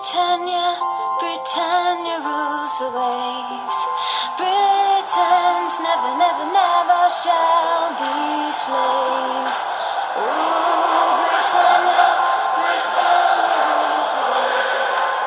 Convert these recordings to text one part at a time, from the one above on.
Britannia, Britannia rules the waves. Britons never, never, never shall be slaves. Oh, Britannia, Britannia rules the waves.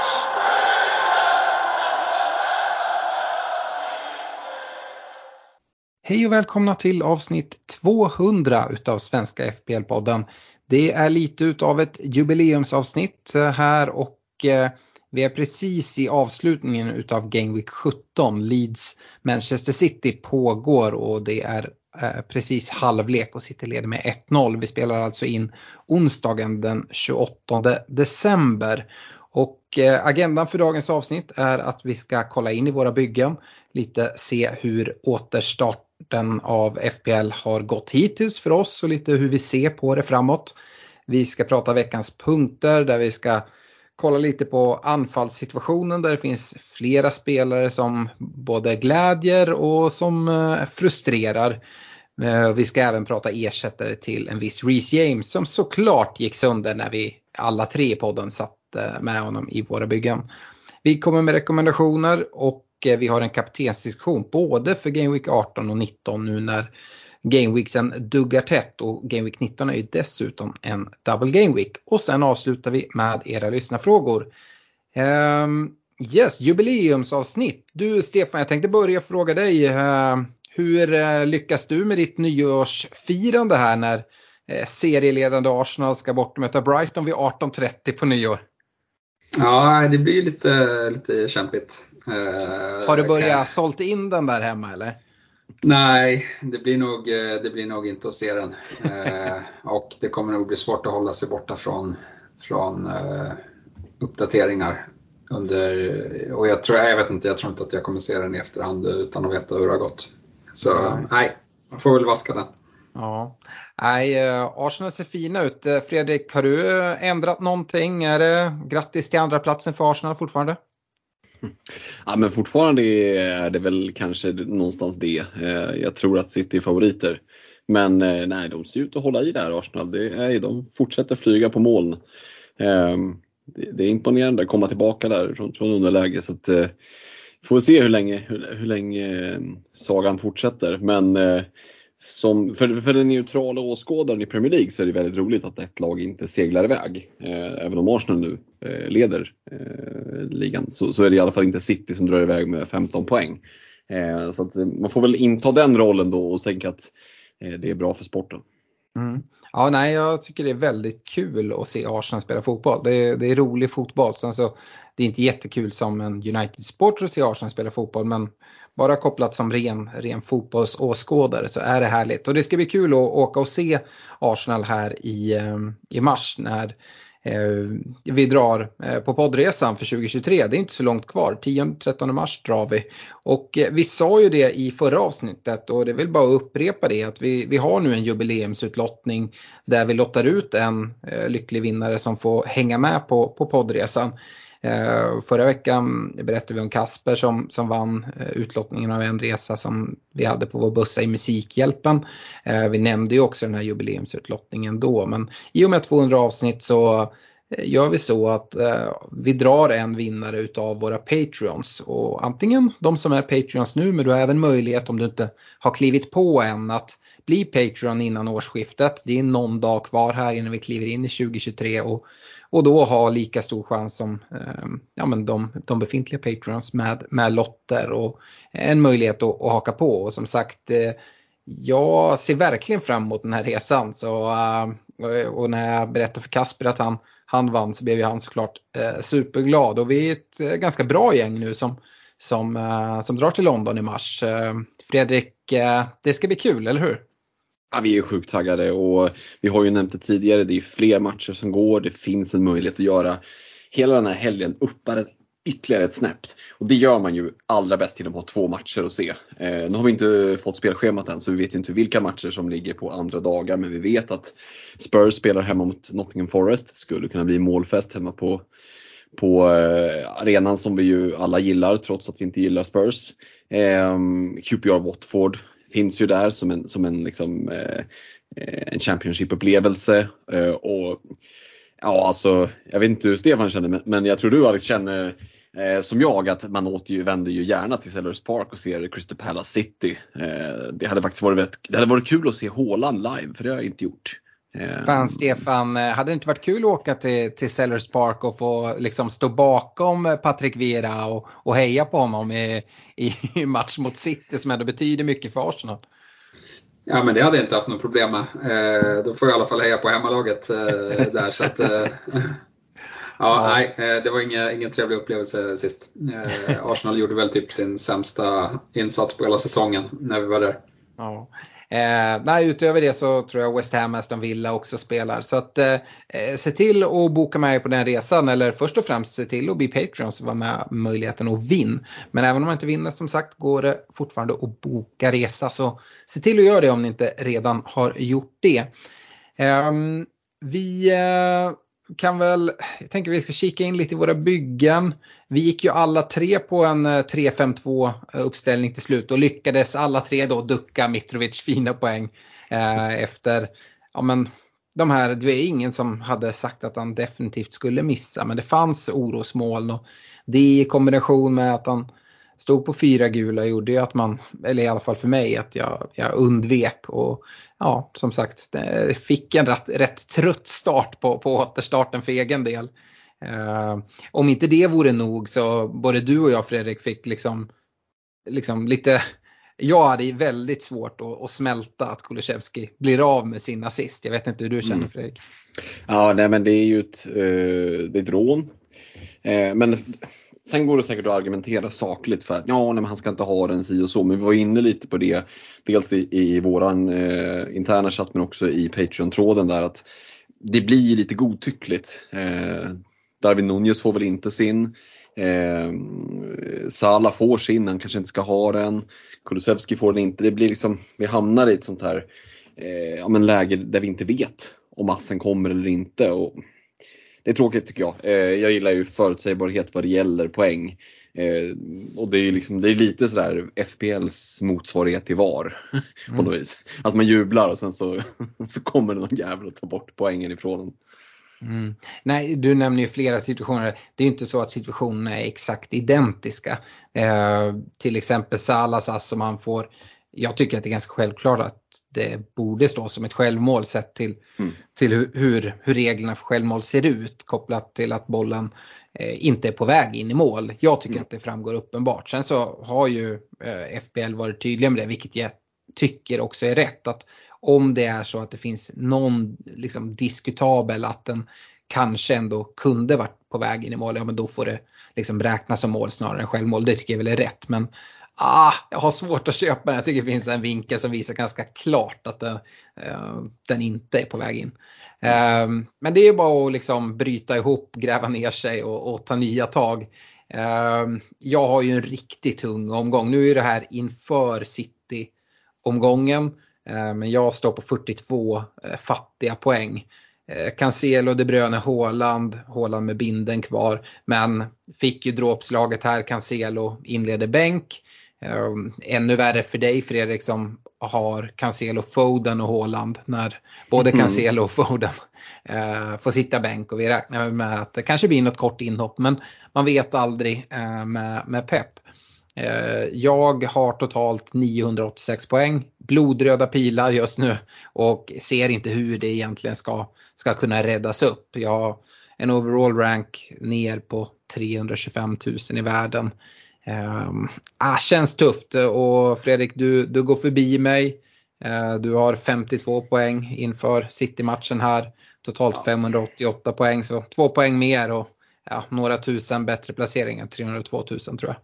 Hej och välkomna till avsnitt 200 utav Svenska FPL-podden. Det är lite utav ett jubileumsavsnitt här och Eh, vi är precis i avslutningen utav Game Week 17. Leeds Manchester City pågår och det är eh, precis halvlek och City leder med 1-0. Vi spelar alltså in onsdagen den 28 december. Och eh, agendan för dagens avsnitt är att vi ska kolla in i våra byggen, lite se hur återstarten av FPL har gått hittills för oss och lite hur vi ser på det framåt. Vi ska prata veckans punkter där vi ska kolla lite på anfallssituationen där det finns flera spelare som både glädjer och som eh, frustrerar. Eh, vi ska även prata ersättare till en viss Reece James som såklart gick sönder när vi alla tre i podden satt eh, med honom i våra byggen. Vi kommer med rekommendationer och vi har en kaptensdiskussion både för Game Week 18 och 19 nu när Game Weeksen duggar tätt och Game Week 19 är ju dessutom en double Game Week. Och sen avslutar vi med era lyssnarfrågor. Um, yes, jubileumsavsnitt. Du Stefan, jag tänkte börja fråga dig. Uh, hur uh, lyckas du med ditt nyårsfirande här när uh, serieledande Arsenal ska bort och möta Brighton vid 18.30 på nyår? Ja, det blir lite, lite kämpigt. Har du börjat kan- sålt in den där hemma eller? Nej, det blir nog, eh, det blir nog inte att se den. Eh, och det kommer nog bli svårt att hålla sig borta från, från eh, uppdateringar. Under, och jag tror, jag vet inte, jag tror inte att jag kommer se den i efterhand utan att veta hur det har gått. Så Nej. nej, man får väl vaska den. Ja. Nej, eh, Arsenal ser fina ut. Eh, Fredrik, har du ändrat någonting? Är det grattis till andra platsen för Arsenal fortfarande? Ja men fortfarande är det väl kanske någonstans det. Eh, jag tror att City är favoriter. Men eh, nej, de ser ut att hålla i det här, Arsenal. Det är, de fortsätter flyga på moln. Ehm, det det är imponerande att komma tillbaka där från, från underläge. Så att, eh, får vi se hur länge, hur, hur länge sagan fortsätter. Men eh, som, för, för den neutrala åskådaren i Premier League så är det väldigt roligt att ett lag inte seglar iväg. Eh, även om Arsenal nu eh, leder eh, ligan så, så är det i alla fall inte City som drar iväg med 15 poäng. Eh, så att, man får väl inta den rollen då och tänka att eh, det är bra för sporten. Mm. Ja, nej, jag tycker det är väldigt kul att se Arsenal spela fotboll. Det är, det är rolig fotboll. Sen så, alltså, det är inte jättekul som en United-supporter att se Arsenal spela fotboll, men bara kopplat som ren, ren fotbollsåskådare så är det härligt. Och det ska bli kul att åka och se Arsenal här i, eh, i mars när Eh, vi drar eh, på poddresan för 2023. Det är inte så långt kvar. 10-13 mars drar vi. Och eh, vi sa ju det i förra avsnittet och det vill bara att upprepa det att vi, vi har nu en jubileumsutlottning där vi lottar ut en eh, lycklig vinnare som får hänga med på, på poddresan. Eh, förra veckan berättade vi om Kasper som, som vann eh, utlottningen av en resa som vi hade på vår bussa i Musikhjälpen. Eh, vi nämnde ju också den här jubileumsutlottningen då men i och med 200 avsnitt så eh, gör vi så att eh, vi drar en vinnare utav våra Patreons och antingen de som är Patreons nu men du har även möjlighet om du inte har klivit på än att bli Patreon innan årsskiftet. Det är någon dag kvar här innan vi kliver in i 2023 och, och då ha lika stor chans som eh, ja, men de, de befintliga Patreons med, med lotter och en möjlighet att, att haka på. Och som sagt, eh, jag ser verkligen fram emot den här resan. Så, eh, och- när jag berättade för Kasper att han, han vann så blev ju han såklart eh, superglad. Och vi är ett eh, ganska bra gäng nu som, som, eh, som drar till London i mars. Eh, Fredrik, eh, det ska bli kul, eller hur? Ja, vi är sjukt taggade och vi har ju nämnt det tidigare, det är fler matcher som går, det finns en möjlighet att göra hela den här helgen uppare ytterligare ett snäppt. Och det gör man ju allra bäst genom att ha två matcher att se. Eh, nu har vi inte fått spelschemat än så vi vet ju inte vilka matcher som ligger på andra dagar men vi vet att Spurs spelar hemma mot Nottingham Forest, skulle kunna bli målfest hemma på på eh, arenan som vi ju alla gillar trots att vi inte gillar Spurs. Eh, QPR Watford finns ju där som en, som en, liksom, eh, eh, en Championship-upplevelse. Eh, och Ja, alltså jag vet inte hur Stefan känner men jag tror du Alex känner eh, som jag att man återvänder ju gärna till Sellers Park och ser Crystal Palace City. Eh, det hade faktiskt varit, det hade varit kul att se Håland live för det har jag inte gjort. Fan Stefan, eh, hade det inte varit kul att åka till, till Sellers Park och få liksom stå bakom Patrik Vera och, och heja på honom i, i match mot City som ändå betyder mycket för Arsenal? Ja men det hade jag inte haft något problem med. Eh, då får jag i alla fall heja på hemmalaget eh, där. Så att, eh, ja, nej, eh, det var ingen, ingen trevlig upplevelse sist. Eh, Arsenal gjorde väl typ sin sämsta insats på hela säsongen när vi var där. Ja. Eh, nej, utöver det så tror jag West Ham, Aston Villa också spelar. Så att eh, eh se till att boka med på den resan eller först och främst se till att bli Patreon så var med möjligheten att vinna. Men även om man inte vinner som sagt går det fortfarande att boka resa. Så se till att göra det om ni inte redan har gjort det. Ehm, eh, vi kan väl, jag tänker vi ska kika in lite i våra byggen. Vi gick ju alla tre på en eh, 3-5-2 eh, uppställning till slut och lyckades alla tre då ducka Mitrovic fina poäng eh, efter, ja men de här, det var ingen som hade sagt att han definitivt skulle missa men det fanns orosmoln och det i kombination med att han stod på fyra gula gjorde ju att man, eller i alla fall för mig, att jag, jag undvek och ja, som sagt, fick en rätt, rätt trött start på, på återstarten för egen del. Eh, om inte det vore nog så både du och jag Fredrik fick liksom, liksom lite jag hade väldigt svårt att, att smälta att Kulusevski blir av med sin assist. Jag vet inte hur du känner mm. Fredrik? Ja, nej men det är ju ett, uh, det är ett rån. Eh, men Sen går det säkert att argumentera sakligt för att ja, nej, han ska inte ha den si och så. Men vi var inne lite på det, dels i, i våran eh, interna chatt men också i Patreon-tråden där att det blir lite godtyckligt. Eh, Darwin Nunez får väl inte sin. Eh, Sala får sin, han kanske inte ska ha den. Kulusevski får den inte. Det blir liksom, vi hamnar i ett sånt här eh, ja, men läge där vi inte vet om massen kommer eller inte. Och det är tråkigt tycker jag. Eh, jag gillar ju förutsägbarhet vad det gäller poäng. Eh, och det är, liksom, det är lite sådär FPLs motsvarighet till VAR. Mm. på något vis. Att man jublar och sen så, så kommer det någon jävel och tar bort poängen ifrån en. Mm. Nej, du nämner ju flera situationer. Det är inte så att situationerna är exakt identiska. Eh, till exempel Salas som han får jag tycker att det är ganska självklart att det borde stå som ett självmål sett till, mm. till hur, hur, hur, reglerna för självmål ser ut kopplat till att bollen eh, inte är på väg in i mål. Jag tycker mm. att det framgår uppenbart. Sen så har ju eh, FBL varit tydliga med det vilket jag tycker också är rätt. Att om det är så att det finns någon liksom, diskutabel att den kanske ändå kunde varit på väg in i mål, ja men då får det liksom räknas som mål snarare än självmål. Det tycker jag väl är rätt. Men ah, jag har svårt att köpa den. Jag tycker det finns en vinkel som visar ganska klart att den, eh, den inte är på väg in. Eh, men det är bara att liksom bryta ihop, gräva ner sig och, och ta nya tag. Eh, jag har ju en riktigt tung omgång. Nu är det här inför City-omgången. Eh, men jag står på 42 eh, fattiga poäng. Eh, Cancelo, De Bruyne, Haaland, Haaland med binden kvar. Men fick ju dråpslaget här, Cancelo inleder bänk. Um, ännu värre för dig Fredrik som har Cancelo, Foden och Haaland när både mm. Cancelo och Foden uh, får sitta bänk och vi räknar med att det kanske blir något kort inhopp men man vet aldrig uh, med, med Pep. Uh, jag har totalt 986 poäng, blodröda pilar just nu och ser inte hur det egentligen ska, ska kunna räddas upp. Jag har en overall rank ner på 325 000 i världen. Um, ah, känns tufft och Fredrik du, du går förbi mig. Uh, du har 52 poäng inför City-matchen här. Totalt ja. 588 poäng så två poäng mer och ja, några tusen bättre placeringar. 302 000 tror jag.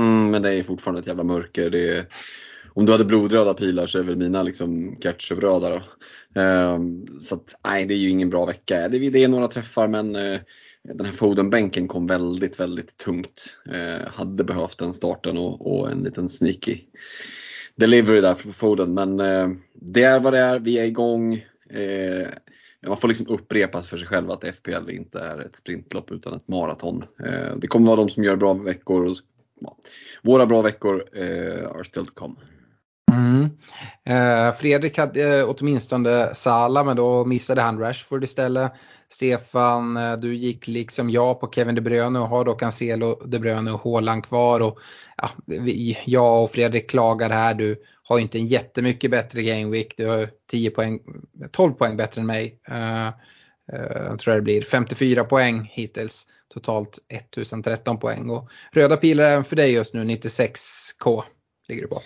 Mm, men det är fortfarande ett jävla mörker. Det är, om du hade blodröda pilar så är väl mina liksom ketchupröda då. Um, så att, nej, det är ju ingen bra vecka. Det, det är några träffar men uh, den här Foden-bänken kom väldigt, väldigt tungt. Eh, hade behövt den starten och, och, en liten sneaky delivery där för Foden. Men eh, det är vad det är, vi är igång. Eh, man får liksom upprepa för sig själv att FPL inte är ett sprintlopp utan ett maraton. Eh, det kommer vara de som gör bra veckor. Och, ja, våra bra veckor eh, are still to come. Mm. Eh, Fredrik hade eh, åtminstone Sala men då missade han Rashford istället. Stefan, eh, du gick liksom jag på Kevin De Bruyne och har då Cancelo, De Bruyne och Haaland kvar. Och, ja, vi, jag och Fredrik klagar här. Du har inte en jättemycket bättre game week. Du har 10 poäng, 12 poäng bättre än mig. Uh, tror jag det blir 54 poäng hittills. Totalt 1013 poäng. Och röda pilar även för dig just nu, 96k ligger du på.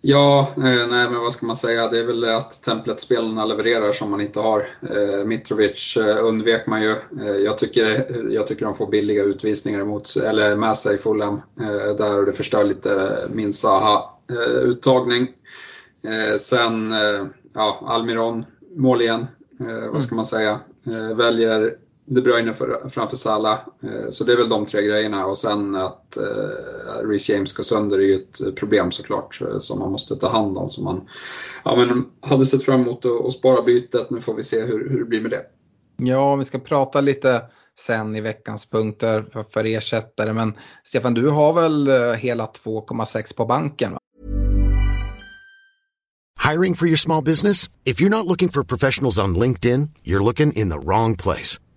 Ja, eh, nej men vad ska man säga, det är väl att templetspelarna levererar som man inte har. Eh, Mitrovic eh, undvek man ju. Jag, tycker, jag tycker de får billiga utvisningar emot, eller med sig Fulham eh, där och det förstör lite min Zaha-uttagning. Sen, ja, Almiron, mål igen, vad ska man säga. väljer de Bruyne för, framför Salah. Eh, så det är väl de tre grejerna och sen att eh, Reece James går sönder är ju ett problem såklart eh, som man måste ta hand om. Som man ja, men hade sett fram emot att spara bytet, nu får vi se hur, hur det blir med det. Ja, vi ska prata lite sen i veckans punkter för, för ersättare. Men Stefan, du har väl hela 2,6 på banken? Va? Hiring for your small business? If you're not looking for professionals on LinkedIn, you're looking in the wrong place.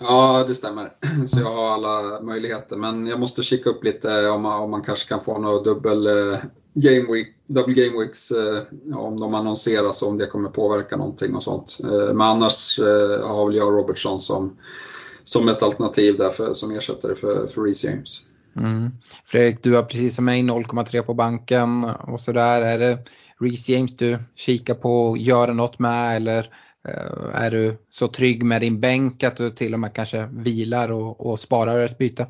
Ja, det stämmer. Så jag har alla möjligheter. Men jag måste kika upp lite om man, om man kanske kan få några dubbel eh, game week, double game weeks eh, om de annonseras och om det kommer påverka någonting och sånt. Eh, men annars eh, har väl jag Robertson som, som ett alternativ där för, som ersättare för, för Reece James. Mm. Fredrik, du har precis som mig 0,3 på banken och sådär. Är det Reece James du kikar på och gör något med eller är du så trygg med din bänk att du till och med kanske vilar och, och sparar ett byte?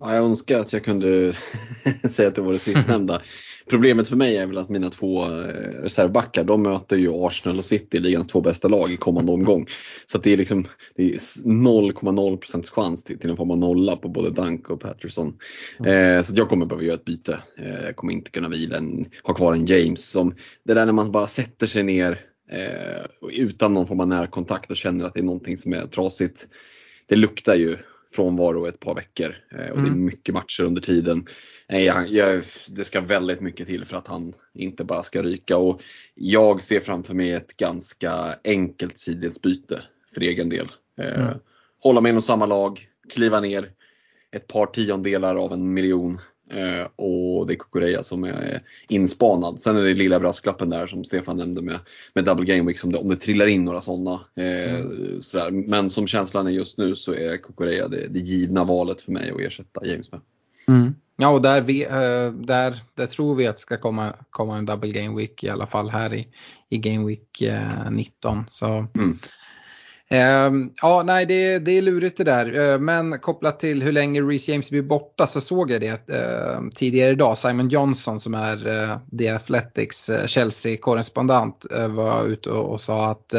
Ja, jag önskar att jag kunde säga att det var det sistnämnda. Problemet för mig är väl att mina två eh, reservbackar, de möter ju Arsenal och City, ligans två bästa lag i kommande omgång. Så det är liksom 0,0% chans till, till en form av nolla på både Dunk och Patterson. Mm. Eh, så jag kommer behöva göra ett byte. Eh, jag kommer inte kunna vila en, ha kvar en James. Som, det där när man bara sätter sig ner eh, utan någon form av närkontakt och känner att det är någonting som är trasigt. Det luktar ju frånvaro ett par veckor eh, och det är mm. mycket matcher under tiden. Eh, jag, jag, det ska väldigt mycket till för att han inte bara ska ryka och jag ser framför mig ett ganska enkelt sidledsbyte för egen del. Eh, mm. Hålla mig inom samma lag, kliva ner ett par tiondelar av en miljon Eh, och det är Kukureya som är inspanad. Sen är det lilla brasklappen där som Stefan nämnde med, med Double Game Week, om det, om det trillar in några sådana. Eh, mm. Men som känslan är just nu så är Kukureya det, det givna valet för mig att ersätta James med. Mm. Ja och där, vi, eh, där, där tror vi att det ska komma, komma en Double Game Week i alla fall här i, i Game Week 19. Eh, så mm. Ehm, ja, nej det, det är lurigt det där. Ehm, men kopplat till hur länge Reece James blir borta så såg jag det ehm, tidigare idag. Simon Johnson som är uh, The Athletics eh, Chelsea-korrespondent eh, var ute och, och, sa att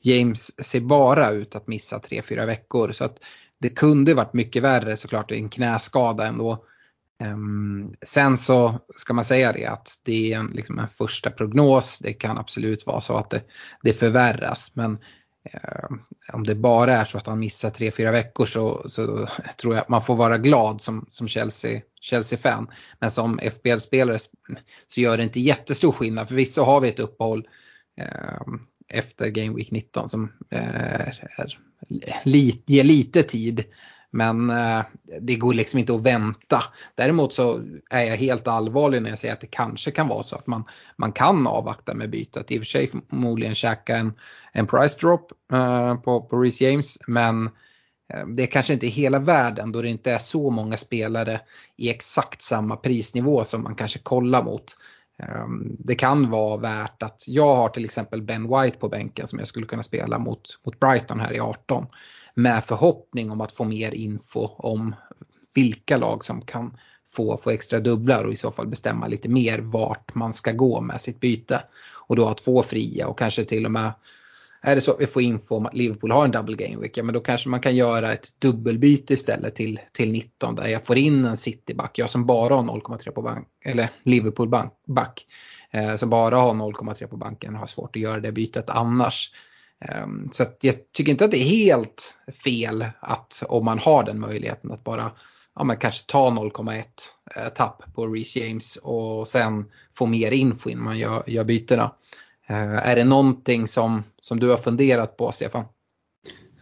James ser bara ut att missa 3-4 veckor. Så att det kunde varit mycket värre såklart, en knäskada ändå. Um, sen så ska man säga det att det är en, liksom en första prognos. Det kan absolut vara så att det, det förvärras. Men Eh, om det bara är så att han missar 3-4 veckor så, så, tror jag att man får vara glad som, som Chelsea, Chelsea-fan. Men som FBL-spelare så gör det inte jättestor skillnad. Förvisso har vi ett uppehåll eh, efter Game Week 19 som eh, är, är, ger lite tid men eh, det går liksom inte att vänta. Däremot så är jag helt allvarlig när jag säger att det kanske kan vara så att man, man kan avvakta med bytet. I och för sig förmodligen käka en, en price drop eh, på, på Reece James men eh, det är kanske inte hela världen då det inte är så många spelare i exakt samma prisnivå som man kanske kollar mot. Eh, det kan vara värt att jag har till exempel Ben White på bänken som jag skulle kunna spela mot, mot Brighton här i 18 med förhoppning om att få mer info om vilka lag som kan få, få extra dubblar och i så fall bestämma lite mer vart man ska gå med sitt byte. Och då ha två fria och kanske till och med är det så att vi får info om att Liverpool har en double game week, ja men då kanske man kan göra ett dubbelbyte istället till, till 19 där jag får in en cityback, jag som bara har 0,3 på bank, eller Liverpool back, eh, som bara har 0,3 på banken har svårt att göra det bytet annars. Ehm, så jag tycker inte att det är helt fel att om man har den möjligheten att bara ja, men kanske ta 0,1 eh, tapp på Reece James och sen få mer info innan man gör, gör bytena. Eh, är det någonting som, som du har funderat på Stefan?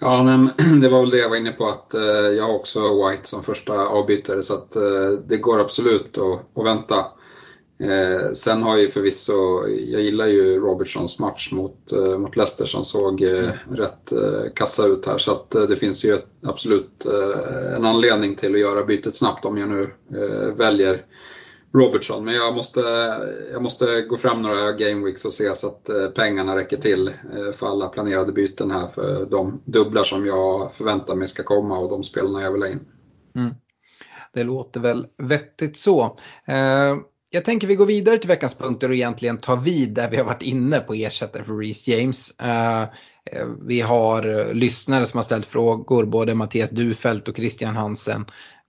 Ja, det var väl det jag var inne på att eh, jag har också White som första avbytare så att det går absolut att, att vänta. Eh, sen har ju förvisso, jag gillar ju Robertsons match mot, eh, mot Leicester som såg eh, mm. rätt kassa ut här så att det finns ju ett, absolut en anledning till att göra bytet snabbt om jag nu väljer Robertson, men jag måste, jag måste gå fram några gameweeks och se så att eh, pengarna räcker till eh, för alla planerade byten här för de dubblar som jag förväntar mig ska komma och de spelarna jag vill ha in. Mm. Det låter väl vettigt så. Jag tänker vi går vidare till veckans punkter och egentligen tar vid där vi har varit inne på ersättare för Reece James. Eh, eh, vi har eh, lyssnare som har ställt frågor, både Mattias Dufelt och Christian Hansen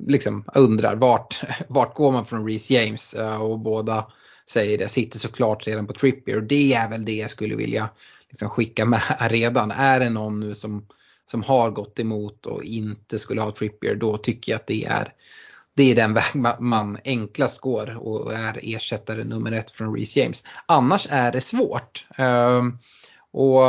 liksom undrar vart, vart går man från Reece James och båda säger det, sitter såklart redan på Trippier och det är väl det jag skulle vilja liksom skicka med redan. Är det någon nu som, som har gått emot och inte skulle ha Trippier då tycker jag att det är det är den väg man enklast går och är ersättare nummer ett från Reece James. Annars är det svårt. Ehm, och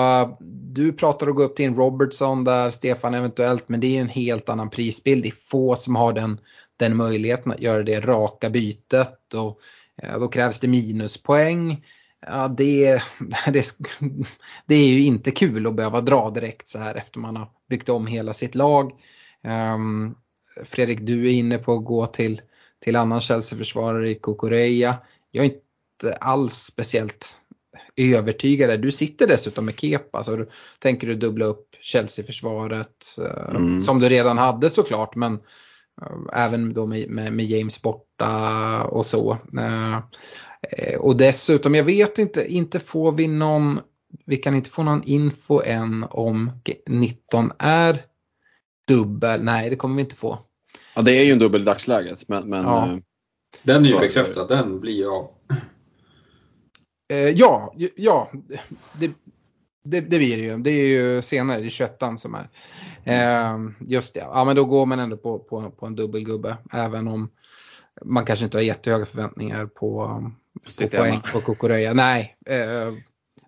du pratar om att gå upp till en Robertson där, Stefan eventuellt, men det är en helt annan prisbild. Det är få som har den, den möjligheten att göra det raka bytet och eh, då krävs det minuspoäng. Ja, det, det, det, är ju inte kul att behöva dra direkt så här efter man har byggt om hela sitt lag. Ehm, Fredrik, du är inne på att gå till, till annan Chelsea-försvarare i Kukureya. Jag är inte alls speciellt övertygade. Du sitter dessutom med Kepa så tänker du dubbla upp Chelsea-försvaret eh, mm. som du redan hade såklart men eh, även då med, med, med, James borta och så. Eh, och dessutom, jag vet inte, inte får vi någon, vi kan inte få någon info än om 19 är dubbel, nej det kommer vi inte få. Ja det är ju en dubbel i dagsläget men, men ja. Den är ju bekräftad, den blir ju av. Eh, ja, ja det, det, det blir det ju. Det är ju senare, det är 21 som är. Eh, just det, ja men då går man ändå på, på, på en dubbelgubbe. Även om man kanske inte har jättehöga förväntningar på, på poäng på Kokoröja. Nej, eh,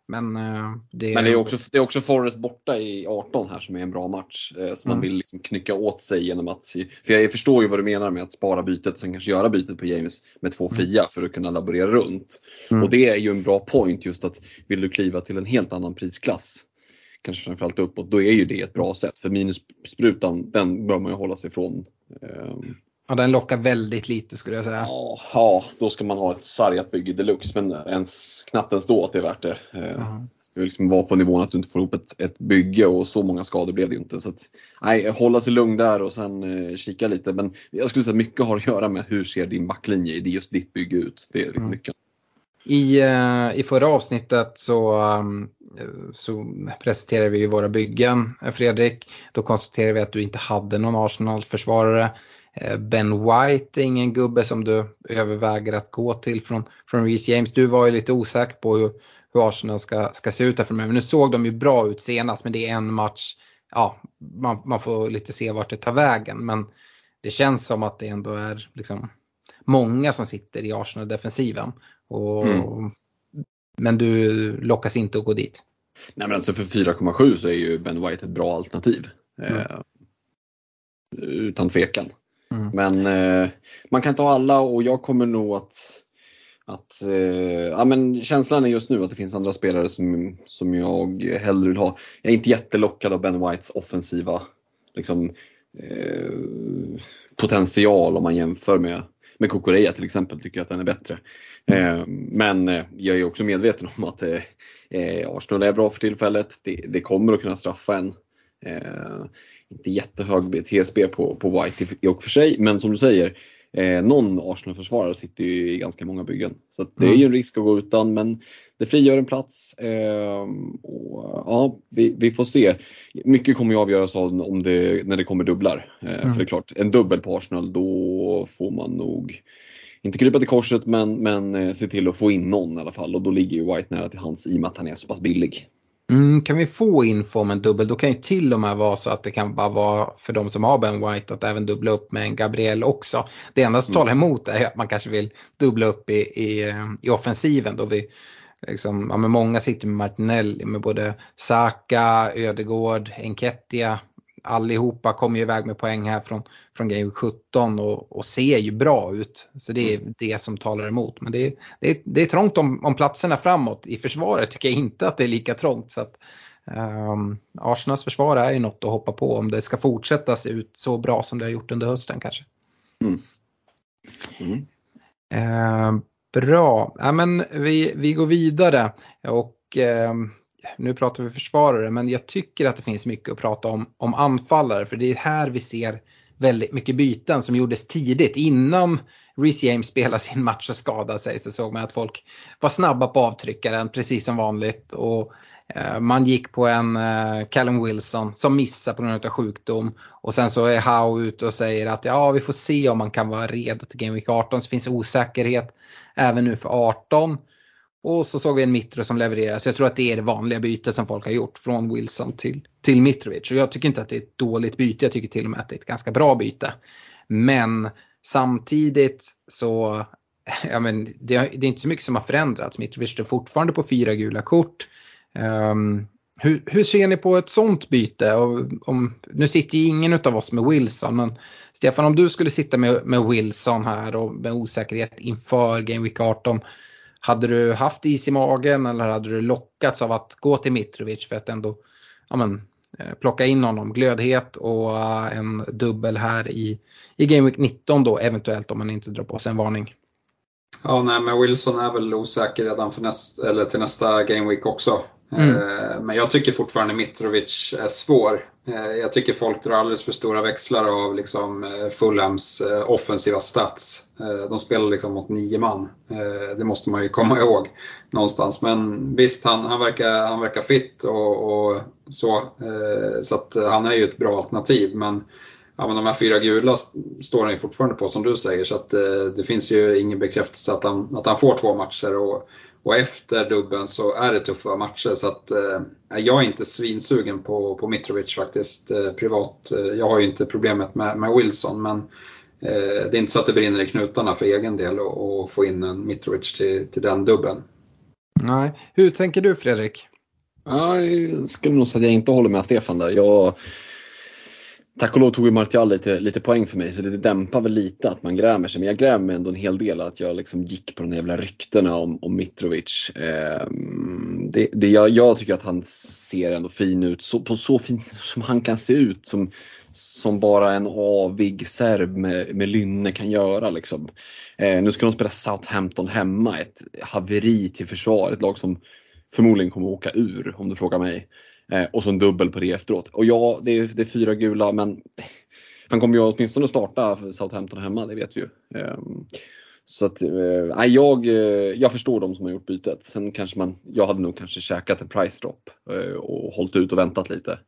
men, eh, det, Men det är också, det är också Forrest borta i 18 här som är en bra match. Eh, som mm. man vill liksom knycka åt sig genom att, för jag förstår ju vad du menar med att spara bytet och sen kanske göra bytet på James med två mm. fria för att kunna laborera runt. Mm. Och det är ju en bra point just att vill du kliva till en helt annan prisklass kanske framförallt uppåt, då är ju det ett bra sätt. För minussprutan, den bör man ju hålla sig ifrån. Ja, den lockar väldigt lite skulle jag säga. Ja, då ska man ha ett sargat bygge deluxe men ens, knappt ens då att det är värt det. Mm. ska liksom vara på nivån att du inte får ihop ett, ett bygge och så många skador blev det ju inte. Så att, nej, hålla sig lugn där och sen eh, kika lite. Men jag skulle säga att mycket har att göra med hur ser din backlinje i just ditt bygge ut. Det är liksom mm. I, uh, I förra avsnittet så, um, så presenterade vi ju våra byggen, Fredrik. Då konstaterade vi att du inte hade någon Arsenal-försvarare. Eh, ben White är ingen gubbe som du överväger att gå till från, från Reece James. Du var ju lite osäker på hur, hur Arsenal ska, ska se ut här framöver. Nu såg de ju bra ut senast men det är en match. Ja, man, man får lite se vart det tar vägen men det känns som att det ändå är liksom många som sitter i Arsenal-defensiven. mm. Men du lockas inte att gå dit. Nej men alltså för 4,7 så är ju Ben White ett bra alternativ. Mm. Eh, utan tvekan. Mm. Men eh, man kan inte ha alla och jag kommer nog att, att eh, ja, men känslan är just nu att det finns andra spelare som, som jag hellre vill ha. Jag är inte jättelockad av Ben Whites offensiva liksom, eh, potential om man jämför med med Kokoreya till exempel tycker jag att den är bättre. Mm. Eh, men eh, jag är också medveten om att eh, eh, Arsenal är bra för tillfället. Det, det kommer att kunna straffa en. Inte jättehög TSB på, på White i och för sig, men som du säger, Eh, någon Arsenal-försvarare sitter ju i ganska många byggen. Så det är ju en risk att gå utan men det frigör en plats. Eh, och, ja, vi, vi, får se. Mycket kommer ju avgöras av om det, när det kommer dubblar. Eh, mm. För det är klart, en dubbel på Arsenal då får man nog inte krypa till korset men, men eh, se till att få in någon i alla fall och då ligger ju White nära till hans i och med att han är så pass billig. Mm, kan vi få info om en dubbel då kan ju till och med vara så att det kan bara vara för de som har Ben White att även dubbla upp med en Gabriel också. Det enda som mm. talar emot är att man kanske vill dubbla upp i, i, i offensiven då vi liksom, ja, men många sitter med Martinelli med både Saka, Ödegård, Enketia, allihopa kommer ju iväg med poäng här från, från Game 17 och, och ser ju bra ut. Så det är mm. det som talar emot. Men det är, det det är trångt om, om platserna framåt. I försvaret tycker jag inte att det är lika trångt. Så att, um, Arsenals försvar är ju något att hoppa på om det ska fortsätta se ut så bra som det har gjort under hösten kanske. Mm. Mm. Uh, bra, ja, men vi, vi går vidare. Och uh, nu pratar vi försvarare, men jag tycker att det finns mycket att prata om, om anfallare för det är här vi ser väldigt mycket byten som gjordes tidigt innan Reece James spelade sin match och skadade sig så såg man att folk var snabba på avtryckaren precis som vanligt. Och eh, man gick på en eh, Callum Wilson som missar på grund av sjukdom och sen så är Howe ute och säger att ja vi får se om man kan vara redo till Game Week 18 så finns osäkerhet även nu för 18. Och så såg vi en Mitro som levererar. Så jag tror att det är det vanliga bytet som folk har gjort från Wilson till, till Mitrovic. Och jag tycker inte att det är ett dåligt byte. Jag tycker till och med att det är ett ganska bra byte. Men samtidigt så, ja men det, det är inte så mycket som har förändrats. Mitrovic står fortfarande på fyra gula kort. Um, hur, hur, ser ni på ett sånt byte? Och om, nu sitter ju ingen av oss med Wilson, men Stefan om du skulle sitta med, med Wilson här och med osäkerhet inför Game Week 18 hade du haft is i magen eller hade du lockats av att gå till Mitrovic för att ändå ja, men, eh, plocka in honom? Glödhet och eh, en dubbel här i, i Game Week 19 då eventuellt om man inte drar på sig en varning. Ja, nej, men Wilson är väl osäker redan för näst, eller till nästa Game Week också. Mm. Eh, men jag tycker fortfarande Mitrovic är svår. Eh, jag tycker folk drar alldeles för stora växlar av liksom eh, Fulhams offensiva stats. De spelar liksom mot nio man. Det måste man ju komma ihåg någonstans. Men visst, han, han, verkar, han verkar fit och, och så. Så att han är ju ett bra alternativ. Men ja, men de här fyra gula står han ju fortfarande på som du säger så att det finns ju ingen bekräftelse att han, att han får två matcher. Och, och efter dubben så är det tuffa matcher så att eh, jag är inte svinsugen på, på Mitrovic faktiskt eh, privat. Eh, jag har ju inte problemet med, med Wilson men eh, det är inte så att det brinner i knutarna för egen del att få in en Mitrovic till, till den dubben. Nej, hur tänker du Fredrik? jag skulle nog säga att jag inte håller med Stefan där. Jag, Tack och lov tog ju Martial lite, lite poäng för mig så det dämpar väl lite att man grämer sig. Men jag grämer mig ändå en hel del att jag liksom gick på de där jävla ryktena om, om Mitrovic. Eh, det, det, jag, jag, tycker att han ser ändå fin ut, så, på så fin som han kan se ut. Som, som bara en avig serb med, med lynne kan göra. Liksom. Eh, nu ska de spela Southampton hemma, ett haveri till försvar. Ett lag som förmodligen kommer åka ur om du frågar mig. Eh, och så en dubbel på det efteråt. Och ja, det är, det är fyra gula men han kommer ju åtminstone starta Southampton hemma, det vet vi ju. Eh, så att, eh, jag, eh, jag förstår de som har gjort bytet. Sen kanske man, jag hade nog kanske käkat en price drop eh, och hållit ut och väntat lite.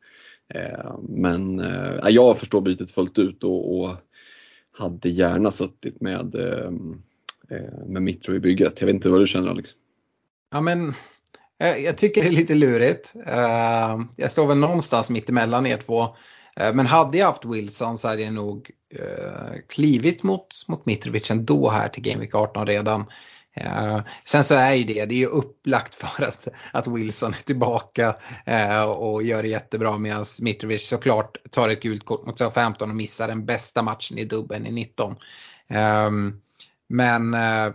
Eh, men eh, jag förstår bytet fullt ut och, och hade gärna suttit med, ehm, eh, med Mitro i bygget. Jag vet inte vad du känner Alex? Ja men Eh, jag tycker det är lite lurigt. Eh, jag står väl någonstans mitt emellan er två. Eh, men hade jag haft Wilson så hade jag nog klivit mot, mot Mitrovic ändå här till Game Week 18 redan. Sen så är ju det, det är ju upplagt för att, att Wilson är tillbaka och gör det jättebra medan Mitrovic såklart tar ett gult kort mot Southampton och missar den bästa matchen i dubben i 19. Ehm, men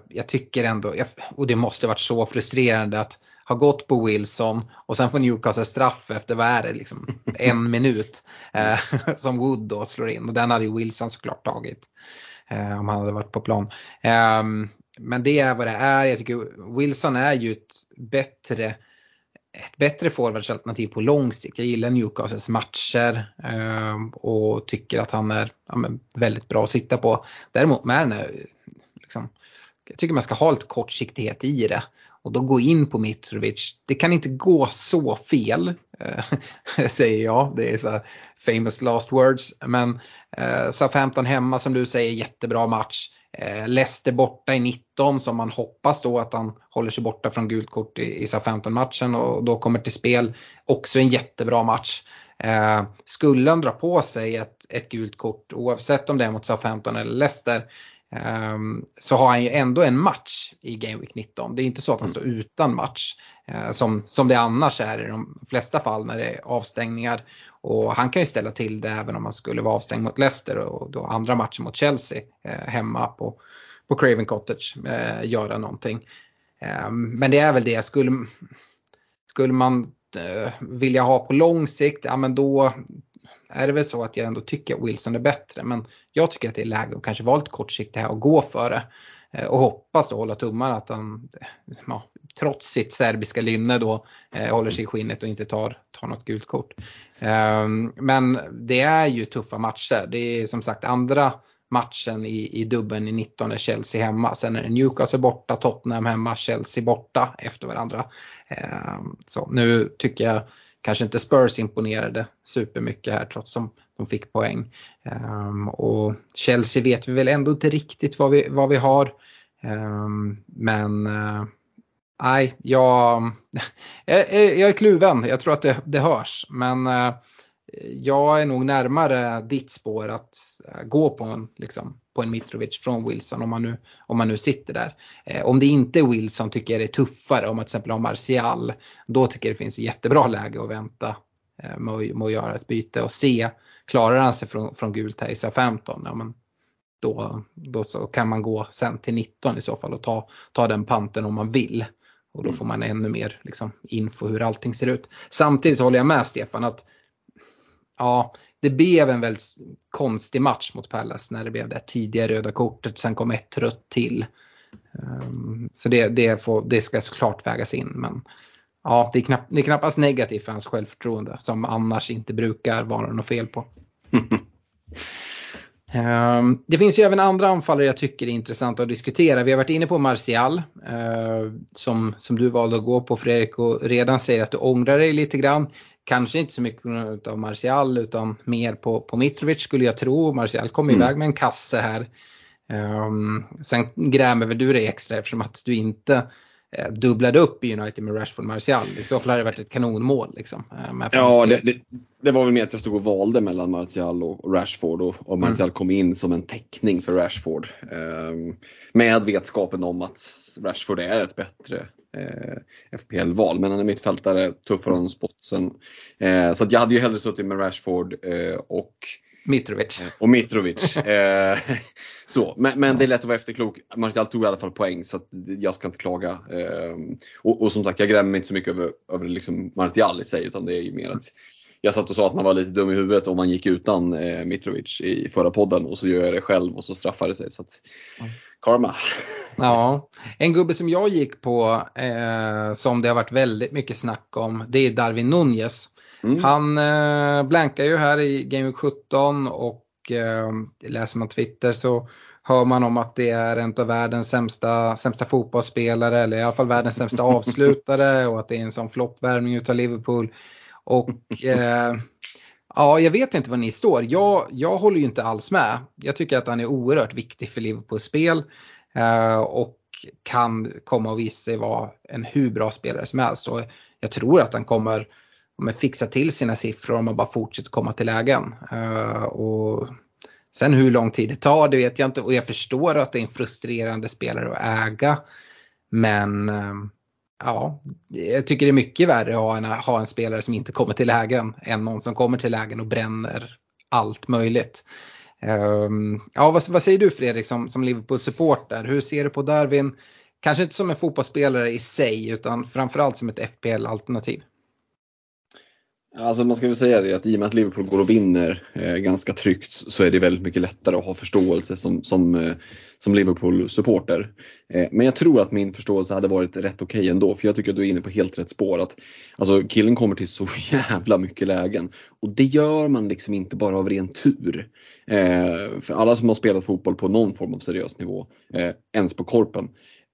jag tycker ändå, och det måste varit så frustrerande att har gått på Wilson och sen får Newcastle straff efter, vad är det, liksom en minut eh, som Wood då slår in och den hade ju Wilson såklart tagit eh, om han hade varit på plan. Eh, men det är vad det är, jag tycker Wilson är ju ett bättre ett bättre forwardsalternativ på lång sikt. Jag gillar Newcastles matcher eh, och tycker att han är ja, väldigt bra att sitta på. Däremot med den här, liksom, jag tycker man ska ha lite kortsiktighet i det. Och då gå in på Mitrovic. Det kan inte gå så fel, eh, säger jag. Det är så famous last words. Men eh, Southampton hemma som du säger, jättebra match. Eh, Leicester borta i 19 som man hoppas då att han håller sig borta från gult kort i, i Southampton-matchen och då kommer till spel. Också en jättebra match. Eh, skulle han dra på sig ett, ett gult kort oavsett om det är mot Southampton eller Leicester så har han ju ändå en match i Game Week 19. Det är inte så att han står utan match uh, som, som det annars är i de flesta fall när det är avstängningar. Och han kan ju ställa till det även om han skulle vara avstängd mot Leicester och då andra matcher mot Chelsea uh, hemma på, på Craven Cottage uh, göra någonting. Um, men det är väl det, skulle, skulle man vilja ha på lång sikt, ja men då är det väl så att jag ändå tycker att Wilson är bättre. Men jag tycker att det är läge att kanske vara lite kortsiktig här och gå för det. Eh, och hoppas då hålla tummarna att han ja, trots sitt serbiska lynne då eh, håller sig i skinnet och inte tar, tar något gult kort. Eh, men det är ju tuffa matcher. Det är som sagt andra matchen i, i dubben i 19 är Chelsea hemma. Sen är det Newcastle borta, Tottenham hemma, Chelsea borta efter varandra. Eh, så nu tycker jag kanske inte Spurs imponerade supermycket här trots som de fick poäng. Um, och Chelsea vet vi väl ändå inte riktigt vad vi, vad vi har. Um, men uh, nej, jag, jag, jag, är kluven. Jag tror att det, det hörs. Men uh, jag är nog närmare ditt spår att eh, gå på en, liksom, på en Mitrovic från Wilson om man nu, om man nu sitter där. Eh, om det inte är Wilson tycker jag det är tuffare om man till exempel har Martial. Då tycker jag det finns jättebra läge att vänta eh, med, med att göra ett byte och se, klarar han sig från, från gult här i 15 ja, men då, då så kan man gå sen till 19 i så fall och ta, ta den panten om man vill. Och då får man ännu mer liksom, info hur allting ser ut. Samtidigt håller jag med Stefan att ja, det blev en väldigt konstig match mot Pallas när det blev det tidiga röda kortet. Sen kom ett rött till. Um, så det, det, får, det ska såklart vägas in. Men ja, det är, knapp, det är knappast negativt för hans självförtroende som annars inte brukar vara något fel på. Um, det finns ju även andra anfallare jag tycker är intressanta att diskutera. Vi har varit inne på Martial uh, som, som du valde att gå på Fredrik och redan säger att du ångrar dig lite grann. Kanske inte så mycket av Martial utan mer på, på Mitrovic skulle jag tro. Martial kom mm. iväg med en kasse här. Um, sen grämer väl du dig extra eftersom att du inte dubblade upp i United med Rashford Martial. I så fall hade det varit ett kanonmål. Liksom, eh, ja, det, det, det, var väl mer att jag stod och valde mellan Martial och Rashford och, och Martial mm. kom in som en täckning för Rashford. Eh, med vetskapen om att Rashford är ett bättre eh, FPL-val. Men han är mittfältare, tuffare än spotsen. Eh, så jag hade ju hellre suttit med Rashford eh, och Mitrovic. Eh, och Mitrovic. Eh, så. Men, men, det är lätt att vara efterklok. Martial tog i alla fall poäng så jag ska inte klaga. Eh, och, och, som sagt, jag grämer mig inte så mycket över, över liksom Martial i sig utan det är ju mer att jag satt och sa att man var lite dum i huvudet om man gick utan eh, Mitrovic i förra podden och så gör jag det själv och så straffar det sig. Så att, karma. Ja, en gubbe som jag gick på eh, som det har varit väldigt mycket snack om det är Darwin Nunez. Mm. Han eh, blankar ju här i Game Week 17 och eh, läser man Twitter så hör man om att det är en av världens sämsta, sämsta fotbollsspelare eller i alla fall världens sämsta avslutare och att det är en sån floppvärmning utav Liverpool. Och eh, ja, jag vet inte var ni står. Jag, jag håller ju inte alls med. Jag tycker att han är oerhört viktig för Liverpools spel eh, och kan komma och visa sig vara en hur bra spelare som helst. Och jag tror att han kommer men fixa till sina siffror om man bara fortsätter komma till lägen. Uh, och sen hur lång tid det tar det vet jag inte och jag förstår att det är en frustrerande spelare att äga. Men uh, ja, jag tycker det är mycket värre att ha en, ha en spelare som inte kommer till lägen än någon som kommer till lägen och bränner allt möjligt. Eh, ja, vad, vad, säger du Fredrik som, som Liverpool-supporter? Hur ser du på Darwin? Kanske inte som en fotbollsspelare i sig utan framförallt som ett FPL-alternativ. Alltså man ska väl säga det att i och med att Liverpool går och vinner eh, ganska tryggt så är det väldigt mycket lättare att ha förståelse som, som, eh, som Liverpool-supporter. Eh, men jag tror att min förståelse hade varit rätt okej okay ändå för jag tycker att du är inne på helt rätt spår. Att, alltså killen kommer till så jävla mycket lägen och det gör man liksom inte bara av ren tur. Eh, för alla som har spelat fotboll på någon form av seriös nivå, eh, ens på korpen,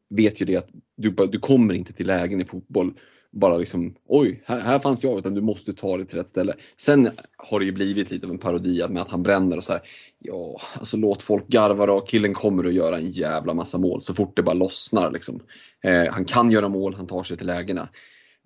vet ju det att du, du kommer inte till lägen i fotboll bara liksom oj, här, här fanns jag utan du måste ta det till rätt ställe. Sen har det ju blivit lite av en parodi med att han bränner och så här. Ja, alltså låt folk garva då. Killen kommer att göra en jävla massa mål så fort det bara lossnar liksom. Eh, han kan göra mål, han tar sig till lägena.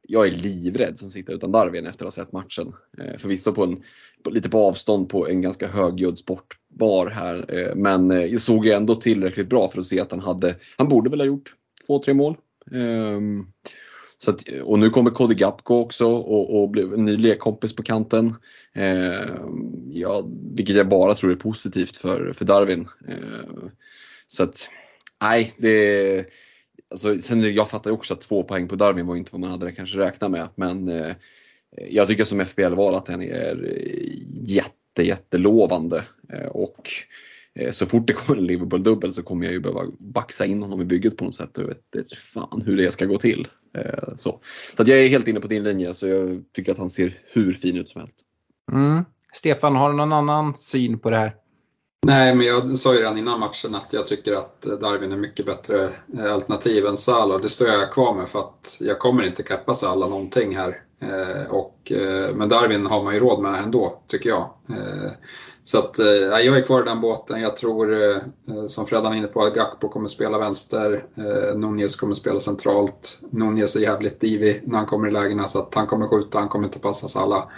Jag är livrädd som sitter utan Darwin efter att ha sett matchen. Eh, förvisso på en, på, lite på avstånd på en ganska högljudd sportbar här. Eh, men eh, jag såg ändå tillräckligt bra för att se att han hade, han borde väl ha gjort två, tre mål. Eh, så att, och nu kommer Cody Gapko också och, och blev en ny lekkompis på kanten. Eh, ja, vilket jag bara tror är positivt för, för Darwin. Eh, så att, nej, det alltså, sen jag fattar också att två poäng på Darwin var inte vad man hade kanske räknat med. Men eh, jag tycker som FBL-val att den är jätte, jättelovande. Eh, och så fort det kommer en Liverpool-dubbel så kommer jag ju behöva baxa in honom i bygget på något sätt. Jag vet fan hur det ska gå till. Eh, så, så jag är helt inne på din linje så jag tycker att han ser hur fin ut som helst. Mm. Stefan, har du någon annan syn på det här? Nej, men jag sa ju redan innan matchen att jag tycker att Darwin är mycket bättre eh, alternativ än Salah. Det står jag kvar med för att jag kommer inte kappa Salah någonting här. Eh, och, eh, men Darwin har man ju råd med ändå, tycker jag. Eh, så att, jag är kvar i den båten. Jag tror, som Freddan är inne på, att Gakpo kommer spela vänster. Nunez kommer spela centralt. Nunez är jävligt divig när han kommer i lägena så att han kommer skjuta, han kommer inte passa alla.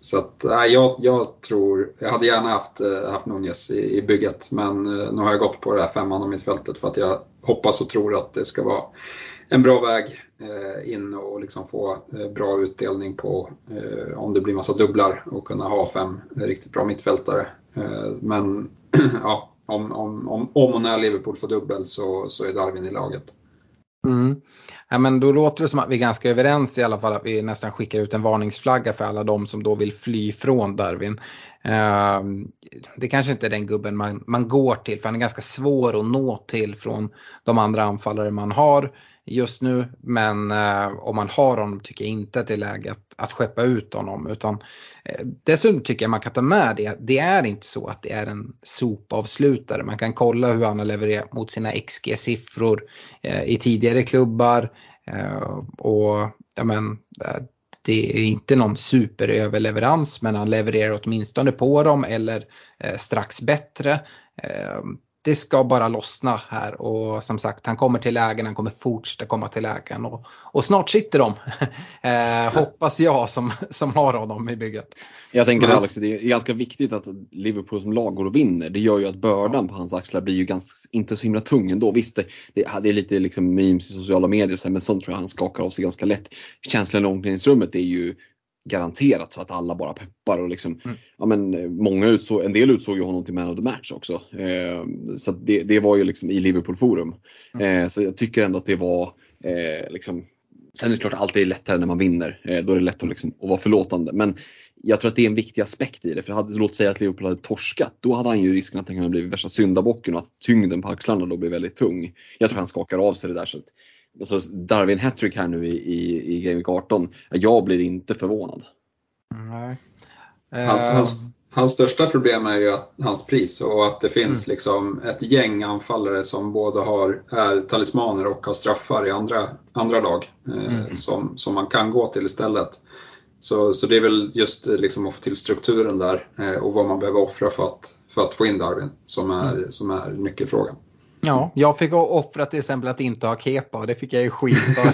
Så att, jag, jag tror, jag hade gärna haft, haft Nunez i, i bygget men nu har jag gått på det här femman och mittfältet för att jag hoppas och tror att det ska vara en bra väg eh, in och liksom få eh, bra utdelning på eh, om det blir massa dubblar och kunna ha fem riktigt bra mittfältare. Men ja, om, om, om, om och när Liverpool får dubbel så, så är Darwin i laget. Mm. Ja, men då låter det som att vi är ganska överens i alla fall att vi nästan skickar ut en varningsflagga för alla de som då vill fly från Darwin. Ehm, det kanske inte är den gubben man, man går till för han är ganska svår att nå till från de andra anfallare man har just nu. Men eh, om man har honom tycker jag inte att det är läge att, att skeppa ut honom. Utan, eh, dessutom tycker jag man kan ta med det. Det är inte så att det är en sopavslutare. Man kan kolla hur han har levererat mot sina XG-siffror eh, i tidigare klubbar. Eh, och ja, men, eh, det är inte någon superöverleverans men han levererar åtminstone på dem eller eh, strax bättre. Eh, det ska bara lossna här och som sagt han kommer till lägen, han kommer fortsätta komma till lägen och, och snart sitter de. eh, hoppas jag som, som har honom i bygget. Jag tänker mm. Alex, det är ganska viktigt att Liverpool som lag går och vinner. Det gör ju att bördan på hans axlar blir ju ganska, inte så himla tung ändå. Visst, det, det är lite liksom memes i sociala medier men sånt tror jag han skakar av sig ganska lätt. Känslan i omklädningsrummet är ju garanterat så att alla bara peppar och liksom, mm. ja men eh, många utsåg, en del utsåg ju honom till man of the match också. Eh, så det, det var ju liksom i Liverpool forum. Mm. Eh, så jag tycker ändå att det var eh, liksom, sen är det klart alltid är lättare när man vinner. Eh, då är det lätt att, liksom, att vara förlåtande. Men jag tror att det är en viktig aspekt i det. För hade, låt säga att Liverpool hade torskat, då hade han ju risken att han kunde bli värsta syndabocken och att tyngden på axlarna då blir väldigt tung. Jag tror han skakar av sig det där. Så att, alltså Darwin hattrick här nu i, i, i Game Week 18, jag blir inte förvånad. Nej. Hans, uh, hans, hans, största problem är ju att, hans pris och att det finns mm. liksom ett gäng anfallare som både har, är talismaner och har straffar i andra, andra lag eh, mm. som, som man kan gå till istället. Så, så det är väl just liksom att få till strukturen där eh, och vad man behöver offra för att, för att få in Darwin som är, mm. som är nyckelfrågan. Ja, jag fick offra till exempel att inte ha kepa och det fick jag ju skit för.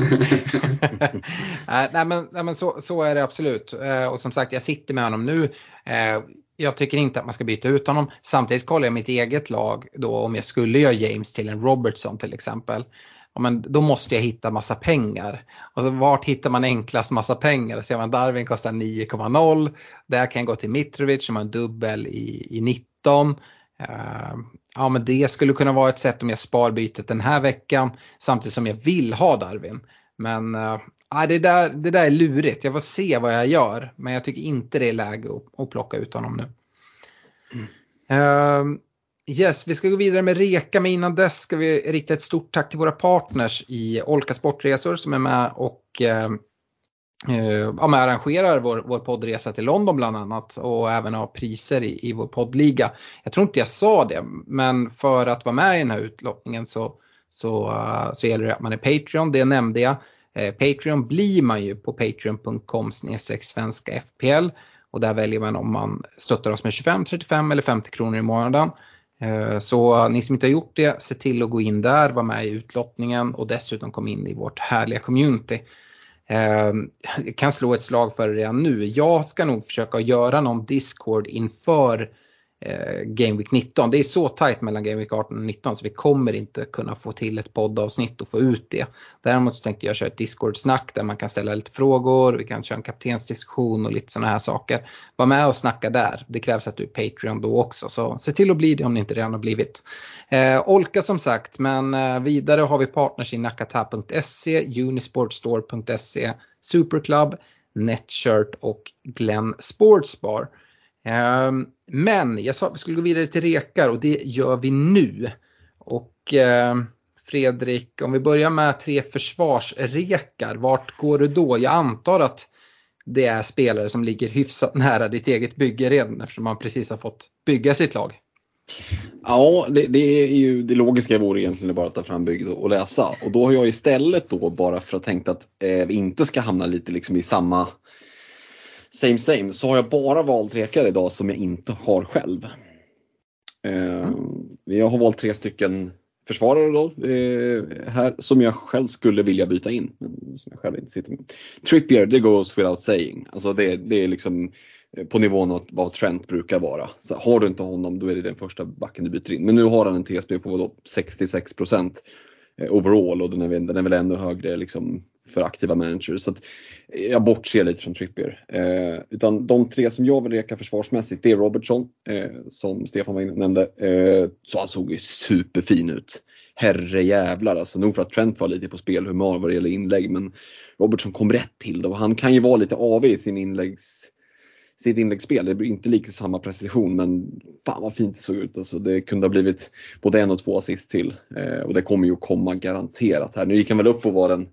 nej men, nej, men så, så, är det absolut. Eh, och som sagt jag sitter med honom nu. Eh, jag tycker inte att man ska byta ut honom. Samtidigt kollar jag mitt eget lag då om jag skulle göra James till en Robertson till exempel. Ja, men då måste jag hitta massa pengar. Alltså, vart hittar man enklast massa pengar? Ser man Darwin kostar 9,0. Där kan jag gå till Mitrovic som har en dubbel i, i 19. Uh, ja men det skulle kunna vara ett sätt om jag spar bytet den här veckan samtidigt som jag vill ha Darwin. Men äh, det, där, det där är lurigt. Jag får se vad jag gör. Men jag tycker inte det är läge att, att plocka ut honom nu. Mm. Uh, yes, vi ska gå vidare med Reka men innan dess ska vi rikta ett stort tack till våra partners i Olka Sportresor som är med och uh, Eh, ja, men arrangerar vår, vår poddresa till London bland annat och även har priser i, i vår poddliga. Jag tror inte jag sa det men för att vara med i den här utlottningen så, så, uh, så gäller det att man är Patreon, det nämnde jag. Eh, Patreon blir man ju på patreon.com svenska FPL och där väljer man om man stöttar oss med 25, 35 eller 50 kronor i månaden. Eh, så ni som inte har gjort det, se till att gå in där, vara med i utlottningen och dessutom kom in i vårt härliga community. Jag kan slå ett slag för det redan nu. Jag ska nog försöka göra någon Discord inför eh, Game Week 19. Det är så tajt mellan Game Week 18 och 19 så vi kommer inte kunna få till ett poddavsnitt och få ut det. Däremot så tänkte jag köra ett Discord-snack där man kan ställa lite frågor, vi kan köra en kaptensdiskussion och lite sådana här saker. Var med och snacka där. Det krävs att du är Patreon då också så se till att bli det om ni inte redan har blivit. Eh, Olka som sagt men eh, vidare har vi partners i nakata.se, unisportstore.se, Superclub, Netshirt och Glenn Sportsbar. Ehm, men jag sa att vi skulle gå vidare till rekar och det gör vi nu. Och ehm, Fredrik, om vi börjar med tre försvarsrekar, vart går du då? Jag antar att det är spelare som ligger hyfsat nära ditt eget bygge redan eftersom man precis har fått bygga sitt lag. Ja, det, det, är ju det logiska vore egentligen bara att ta fram bygget och läsa. Och då har jag istället då bara för att tänka att eh, vi inte ska hamna lite liksom i samma same same så har jag bara valt rekar idag som jag inte har själv. Eh, jag har valt tre stycken försvarare då, eh, här som jag själv skulle vilja byta in. Men som jag själv inte sitter med. Trippier, det goes without saying. Alltså det, det är liksom eh, på nivån av vad Trent brukar vara. Så har du inte honom då är det den första backen du byter in. Men nu har han en TSB på vadå, 66 overall och den är, den är väl ännu högre liksom för aktiva managers. Så jag bortser lite från Trippier. Eh, utan de tre som jag vill reka försvarsmässigt det är Robertson eh, som Stefan var inne nämnde. Eh, så han såg ju superfin ut. Herre jävlar alltså. Nog för att Trent var lite på spelhumör vad det gäller inlägg men Robertson kom rätt till det och han kan ju vara lite av i sin inläggs sitt inläggsspel. Det blir inte lika samma precision men fan vad fint det såg ut. Alltså, det kunde ha blivit både en och två assist till eh, och det kommer ju att komma garanterat här. Nu gick han väl upp och var den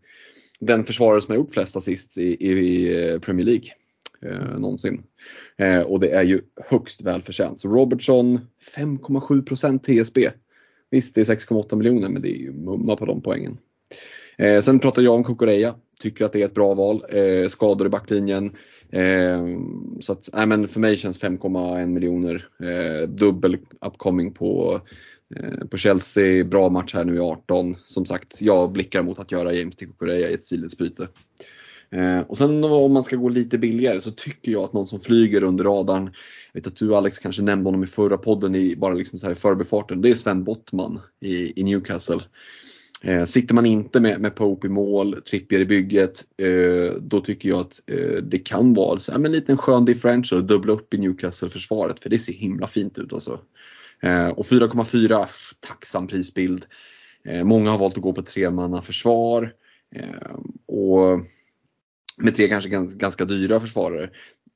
den försvarare som har gjort flest assist i, i eh, Premier League eh, någonsin. Eh, och det är ju högst välförtjänt. Så Robertson 5,7% TSB. Visst, det är 6,8 miljoner men det är ju mumma på de poängen. Eh, sen pratar jag om Kokoreya. Tycker att det är ett bra val. Eh, skador i backlinjen. Eh, så att, äh, men för mig känns 5,1 miljoner. Eh, dubbel upcoming på Eh, på Chelsea, bra match här nu i 18. Som sagt, jag blickar mot att göra James till Korea i ett sidledsbyte. Eh, och sen om man ska gå lite billigare så tycker jag att någon som flyger under radarn, jag vet att du Alex kanske nämnde honom i förra podden i bara liksom så här i förbifarten, det är Sven Bottman i, i Newcastle. Eh, sitter man inte med, med Pope i mål, Trippier i bygget, eh, då tycker jag att eh, det kan vara så, ja, en liten skön differential att dubbla upp i Newcastle-försvaret för det ser himla fint ut alltså. Eh, och 4,4 tacksam prisbild. Eh, många har valt att gå på tremanna försvar eh, och med tre kanske ganska dyra försvarare.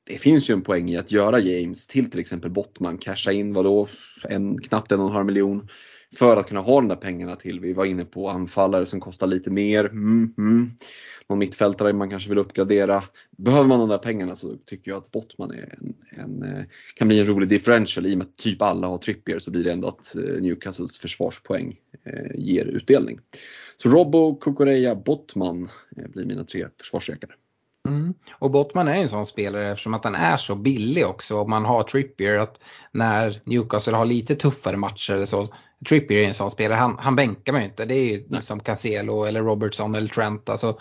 Det finns ju en poäng i att göra James till till exempel Bottman, casha in vadå, en, knappt en och en halv miljon för att kunna ha de där pengarna till. Vi var inne på anfallare som kostar lite mer. Mm, mm någon mittfältare man kanske vill uppgradera. Behöver man de där pengarna så tycker jag att Bottman är en, en, eh, kan bli en rolig differential. I och med att typ alla har Trippier så blir det ändå att eh, Newcastles försvarspoäng eh, ger utdelning. Så Robbo, Kukureya, Bottman blir mina tre försvarsrekare. Mm. Och Bottman är en sån spelare eftersom att han är så billig också och man har Trippier att när Newcastle har lite tuffare matcher eller så. Trippier är en sån spelare, han, han bänkar man ju inte. Det är ju som Cancelo eller Robertson eller Trent. Alltså,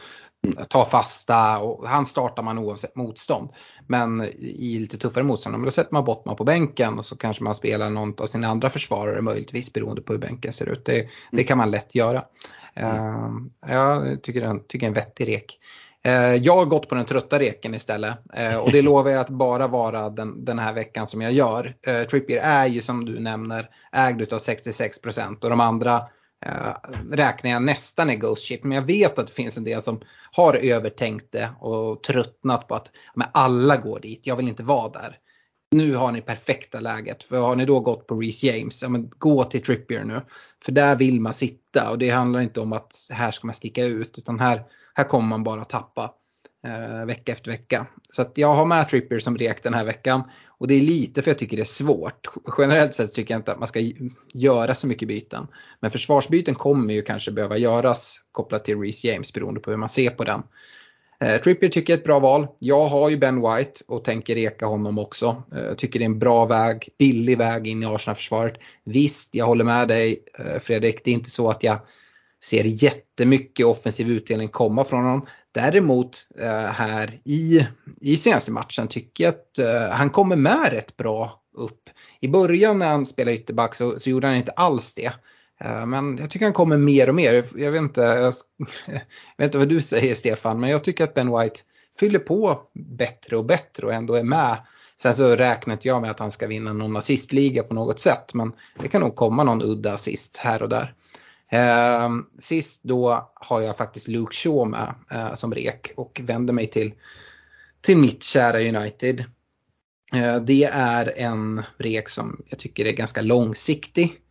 ta fasta och han startar man oavsett motstånd. Men i lite tuffare motstånd, då sätter man Bottman på bänken och så kanske man spelar någon av sina andra försvarare möjligtvis beroende på hur bänken ser ut. Det, det kan man lätt göra. Mm. jag tycker en, tycker en vettig rek. Uh, jag har gått på den trötta reken istället uh, och det lovar jag att bara vara den, den här veckan som jag gör. Uh, Trippier är ju som du nämner ägd av 66% och de andra eh, räknar jag nästan är Ghost Ship. Men jag vet att det finns en del som har övertänkt det och tröttnat på att men alla går dit, jag vill inte vara där. Nu har ni perfekta läget. För har ni då gått på Reece James, ja, men gå till Trippier nu. För där vill man sitta och det handlar inte om att här ska man sticka ut utan här, här kommer man bara tappa eh, vecka efter vecka. Så att jag har med Trippier som rek den här veckan. Och det är lite för jag tycker det är svårt. Generellt sett tycker jag inte att man ska göra så mycket byten. Men försvarsbyten kommer ju kanske behöva göras kopplat till Reece James beroende på hur man ser på den. Eh, Trippier tycker jag är ett bra val. Jag har ju Ben White och tänker reka honom också. Eh, tycker det är en bra väg, billig väg in i Arsenal-försvaret. Visst, jag håller med dig eh, Fredrik. Det är inte så att jag ser jättemycket offensiv utdelning komma från honom. Däremot eh, här i, i senaste matchen tycker jag att eh, han kommer med rätt bra upp. I början när han spelade ytterback så, så gjorde han inte alls det. Eh, men jag tycker han kommer mer och mer. Jag vet, inte, jag, vet inte vad du säger Stefan, men jag tycker att Ben White fyller på bättre och bättre och ändå är med. Sen så räknar inte jag med att han ska vinna någon assistliga på något sätt, men det kan nog komma någon udda assist här och där. Eh, sist då har jag faktiskt Luke Shaw med eh, som rek och vänder mig till, till mitt kära United. Eh, det är en rek som jag tycker är ganska långsiktig.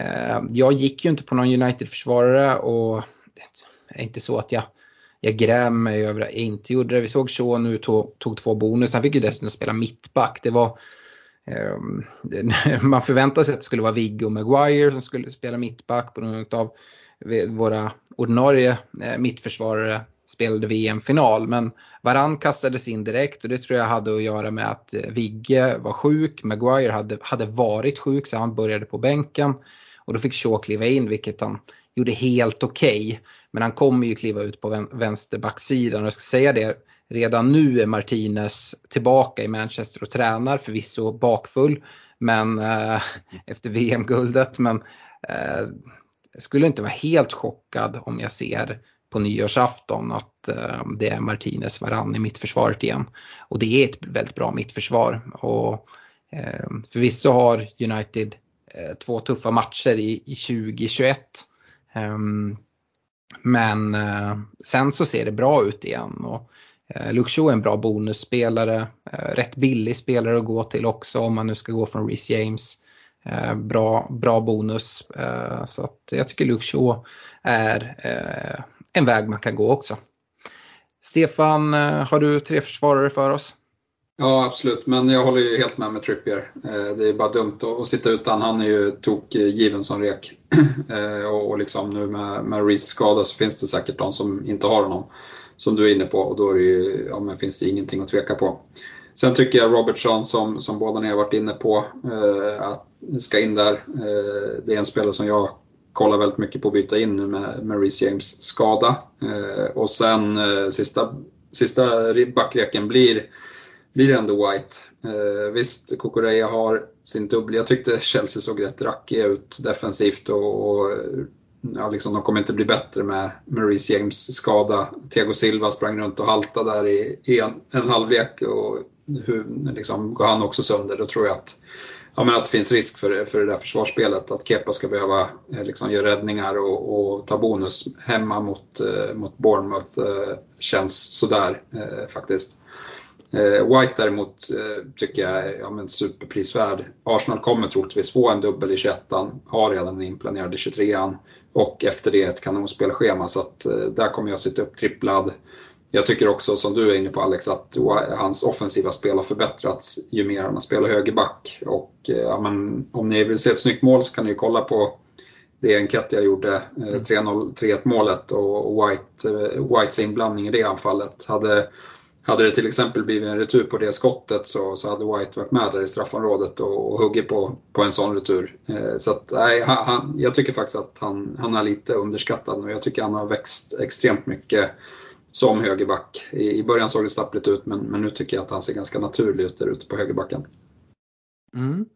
Eh, jag gick ju inte på någon United-försvarare och det är inte så att jag, jag grämer mig över att jag inte gjorde det. Vi såg Shaw nu tog, tog två bonus. Han fick ju dessutom spela mittback. Det var ehm, man förväntade sig att det skulle vara Viggo och Maguire som skulle spela mittback på någon av våra ordinarie eh, mittförsvarare spelade VM-final. Men Varann kastades in direkt och det tror jag hade att göra med att eh, Vigge var sjuk. Maguire hade, hade varit sjuk så han började på bänken. Och då fick Shaw kliva in vilket han gjorde helt okej. Okay. Men han kommer ju kliva ut på vänsterbacksidan och jag ska säga det Redan nu är Martinez tillbaka i Manchester och tränar, förvisso bakfull men, eh, efter VM-guldet. Men eh, jag skulle inte vara helt chockad om jag ser på nyårsafton att eh, det är Martinez varann i mittförsvaret igen. Och det är ett väldigt bra mittförsvar. Och, eh, förvisso har United Eh, två tuffa matcher i, i 2021. Um, ehm, men eh, sen så ser det bra ut igen. Och Eh, Luke Shaw är en bra bonusspelare, eh, rätt billig spelare att gå till också om man nu ska gå från Reece James. Bra, bra bonus. Så att jag tycker Luke Shaw är en väg man kan gå också. Stefan, har du tre försvarare för oss? Ja absolut, men jag håller ju helt med med Trippier. Eh, det är bara dumt att sitta utan. Han är ju tokgiven som rek. Eh, och liksom nu med, med Reece skada så finns det säkert de som inte har honom som du är inne på och då är det ju, ja, men finns det ingenting att tveka på. Sen tycker jag Robertson som, som båda ni har varit inne på eh, att ska in där. Det är en spelare som jag kollar väldigt mycket på att byta in nu med, med Reece James skada. Och sen sista, sista backleken blir, blir ändå White. Eh, visst, Kokoreya har sin dubbel. Jag tyckte Chelsea såg rätt rackiga ut defensivt och, och ja, liksom, de kommer inte bli bättre med Maurice James skada. Thiago Silva sprang runt och haltade där i, i en, en halvlek och hur, liksom, går han också sönder, då tror jag att, ja, men att det finns risk för, för det där försvarsspelet. Att Kepa ska behöva eh, liksom, göra räddningar och, och ta bonus hemma mot, eh, mot Bournemouth eh, känns sådär eh, faktiskt. Eh, White däremot eh, tycker jag är ja, men superprisvärd. Arsenal kommer troligtvis få en dubbel i 21 har redan en inplanerad i 23an och efter det ett kanonspelschema så att eh, där kommer jag sitta upp tripplad. Jag tycker också som du är inne på Alex att hans offensiva spel har förbättrats ju mer han spelar högerback. Och ja, men, om ni vill se ett snyggt mål så kan ni kolla på det Enketia gjorde, 3-1 målet och White, Whites inblandning i det anfallet. Hade hade det till exempel blivit en retur på det skottet så, så hade White varit med där i straffområdet och, och huggit på, på en sån retur. Eh, så att, nej, han, jag tycker faktiskt att han, han är lite underskattad och jag tycker han har växt extremt mycket som högerback. I, i början såg det stappligt ut men, men nu tycker jag att han ser ganska naturlig ut där ute på högerbacken. Mm.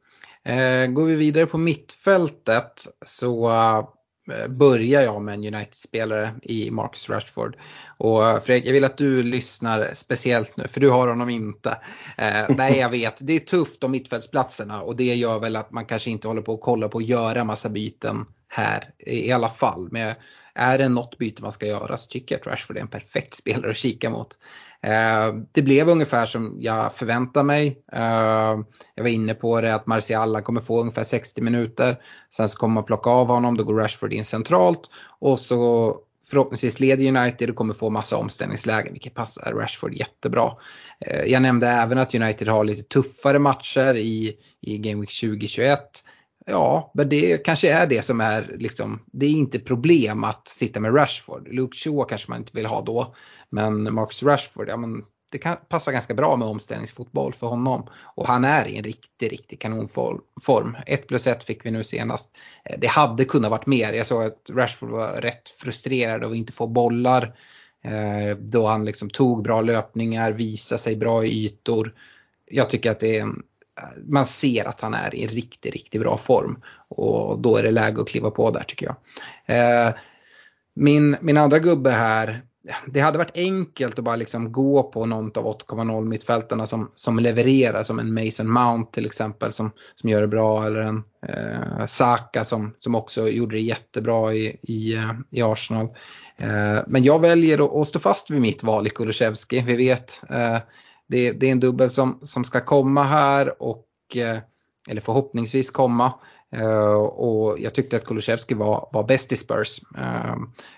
Eh, går vi vidare på mittfältet så Eh, börjar jag med en United-spelare i Marcus Rashford. Och eh, Fredrik, jag vill att du lyssnar speciellt nu, för du har honom inte. Eh, nej, jag vet, det är tufft om mittfältsplatserna och det gör väl att man kanske inte håller på att kolla på att göra massa byten här i alla fall. Men är det något byte man ska göra så tycker jag att Rashford är en perfekt spelare att kika mot. Eh, det blev ungefär som jag förväntade mig. Eh, jag var inne på det att Marciala kommer få ungefär 60 minuter. Sen så kommer man plocka av honom, då går Rashford in centralt. Och så förhoppningsvis leder United och kommer få massa omställningslägen vilket passar Rashford jättebra. Eh, jag nämnde även att United har lite tuffare matcher i, i Game Week 2021. Ja, men det kanske är det som är liksom, det är inte problem att sitta med Rashford. Luke Shaw kanske man inte vill ha då. Men Marcus Rashford, ja men det kan passa ganska bra med omställningsfotboll för honom. Och han är i en riktig, riktig kanonform. 1 plus 1 fick vi nu senast. Eh, det hade kunnat varit mer. Jag såg att Rashford var rätt frustrerad av att inte få bollar. Eh, då han liksom tog bra löpningar, visade sig bra i ytor. Jag tycker att det är en, man ser att han är i en riktigt, riktigt bra form. Och då är det läge att kliva på där tycker jag. Eh, min, min andra gubbe här det hade varit enkelt att bara liksom gå på någon av 8,0 mittfältarna som, som levererar som en Mason Mount till exempel som, som gör det bra eller en eh, Saka som, som också gjorde det jättebra i, i, eh, i Arsenal. Eh, men jag väljer att, att, stå fast vid mitt val i Kulusevski. Vi vet eh, det, det, är en dubbel som, som ska komma här och eh, eller förhoppningsvis komma. Eh, och jag tyckte att Kulusevski var, var bäst i Spurs. Eh,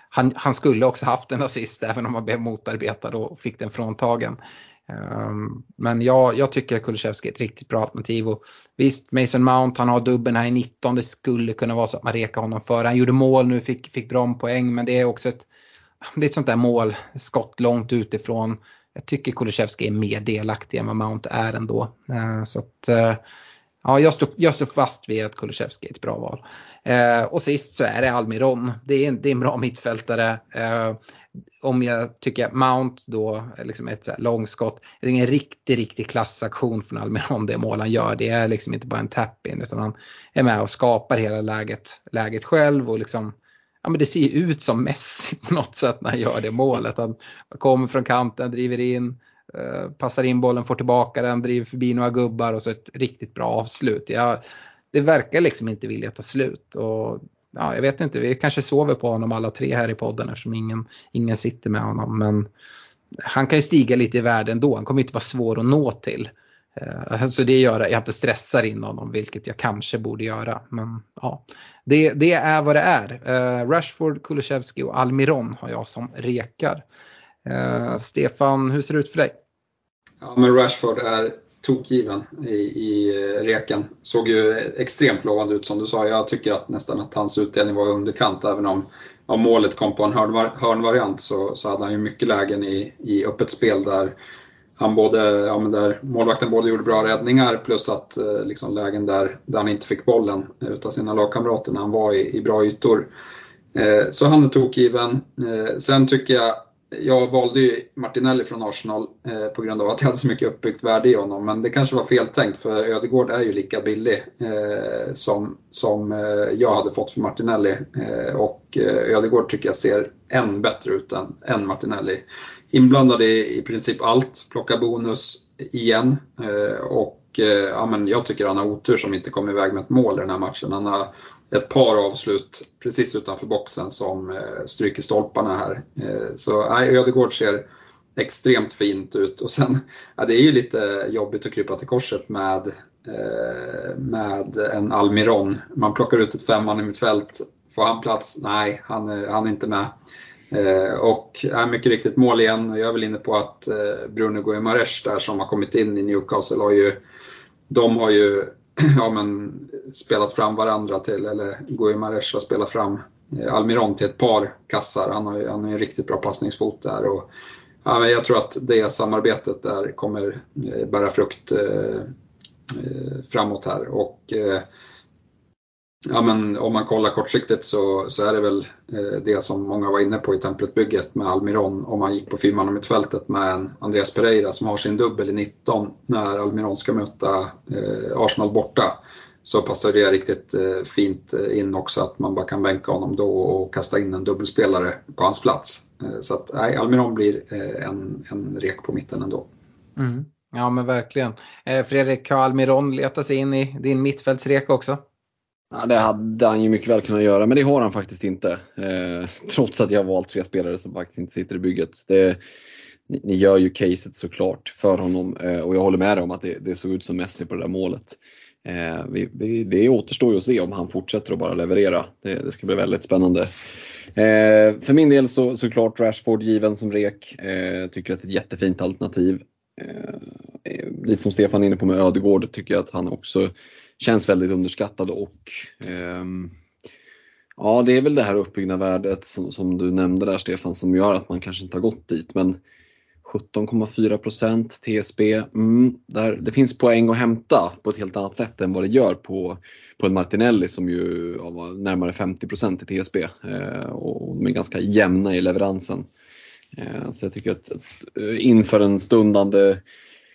han, han, skulle också haft en assist även om han blev motarbetad och fick den fråntagen. Men jag, jag tycker att Kulusevski är ett riktigt bra alternativ. Och visst, Mason Mount han har dubben här i 19. Det skulle kunna vara så att man rekar honom före. Han gjorde mål nu, fick, fick bra poäng men det är också ett, det är ett sånt där mål, skott långt utifrån. Jag tycker Kulusevski är mer delaktig än vad Mount är ändå. Eh, så att, eh, Ja, jag står, jag står fast vid att Kulusevski är ett bra val. Eh, och sist så är det Almiron. Det är en, det är en bra mittfältare. Om jag tycker att Mount då är liksom ett så långskott. Det är en riktig, riktig klassaktion från Almiron det mål han gör. Det är liksom inte bara en tap-in utan han är med och skapar hela läget, läget själv och liksom Ja, men det ser ut som Messi på något sätt när han gör det målet. Han kommer från kanten, driver in, eh, passar in bollen, får tillbaka den, driver förbi några gubbar och så ett riktigt bra avslut. Jag, det verkar liksom inte vilja ta slut. Och, ja, jag vet inte, vi kanske sover på honom alla tre här i podden eftersom ingen, ingen sitter med honom. Men han kan ju stiga lite i världen då, han kommer inte vara svår att nå till. Eh, så det gör att jag inte stressar in honom, vilket jag kanske borde göra. Men ja, det, det är vad det är. Eh, Rashford, Kulusevski och Almiron har jag som rekar. Eh, Stefan, hur ser det ut för dig? Ja, men Rashford är tokgiven i, i reken. Såg ju extremt lovande ut som du sa. Jag tycker att nästan att hans utdelning var i underkant. Även om, om målet kom på en hörnvar, hörnvariant så, så hade han ju mycket lägen i, i öppet spel där han både, ja, men där målvakten både gjorde bra räddningar plus att eh, liksom lägen där, där han inte fick bollen utav sina lagkamrater när han var i, i bra ytor. Eh, så han är tokgiven. Eh, sen tycker jag jag valde ju Martinelli från Arsenal eh, på grund av att jag hade så mycket uppbyggt värde i honom. Men det kanske var feltänkt för Ödegård är ju lika billig eh, som, som eh, jag hade fått för Martinelli. Eh, och eh, Ödegård tycker jag ser än bättre ut än, än Martinelli. Inblandad i, i princip allt, plockar bonus igen. Eh, och eh, ja, men jag tycker han har otur som inte kom iväg med ett mål i den här matchen. Han har ett par avslut precis utanför boxen som eh, stryker stolparna här. Eh, så nej, Ödegård ser extremt fint ut och sen, ja, det är ju lite jobbigt att krypa till korset med, eh, med en Almiron. Man plockar ut ett femman i mitt fält. Får han plats? Nej, han, han är inte med. Eh, och är mycket riktigt mål igen och jag är väl inne på att eh, Bruno Guimaraes där som har kommit in i Newcastle har ju de har ju ja, men, spelat fram varandra till, eller Guimaraes har spelat fram eh, Almiron till ett par kassar. Han har ju han har en riktigt bra passningsfot där. Och, ja, men jag tror att det samarbetet där kommer eh, bära frukt eh, eh framåt här. Och, eh, Ja, men om man kollar kortsiktigt så, så är det väl eh, det som många var inne på i templetbygget med Almiron. Om man gick på fyrmannamittfältet med en Andreas Pereira som har sin dubbel i 19 när Almiron ska möta eh, Arsenal borta. Så passar det riktigt eh, fint eh, in också att man bara kan bänka honom då och kasta in en dubbelspelare på hans plats. Eh, så att nej, Almiron blir en, en rek på mitten ändå. Mm. Ja men verkligen. Fredrik, har Almiron letat sig in i din mittfältsrek också? Ja, det hade han ju mycket väl kunnat göra, men det har han faktiskt inte. Eh, trots att jag har valt tre spelare som faktiskt inte sitter i bygget. Det, ni, ni, gör ju caset såklart för honom eh, och jag håller med dig om att det, det såg ut som Messi på det där målet. Eh, vi, vi, det återstår ju att se om han fortsätter att bara leverera. Det, det ska bli väldigt spännande. Eh, för min del så såklart Rashford given som rek. Eh, tycker att det är ett jättefint alternativ. Eh, lite som Stefan är inne på med Ödegård tycker jag att han också känns väldigt underskattad och eh, Ja, det är väl det här uppbyggda värdet som, som, du nämnde där Stefan som gör att man kanske inte har gått dit. Men 17,4 TSB, mm, där, det finns poäng att hämta på ett helt annat sätt än vad det gör på, på en Martinelli som ju ja, var närmare 50% i TSB eh, och de är ganska jämna i leveransen. Eh, så jag tycker att, att eh, inför en stundande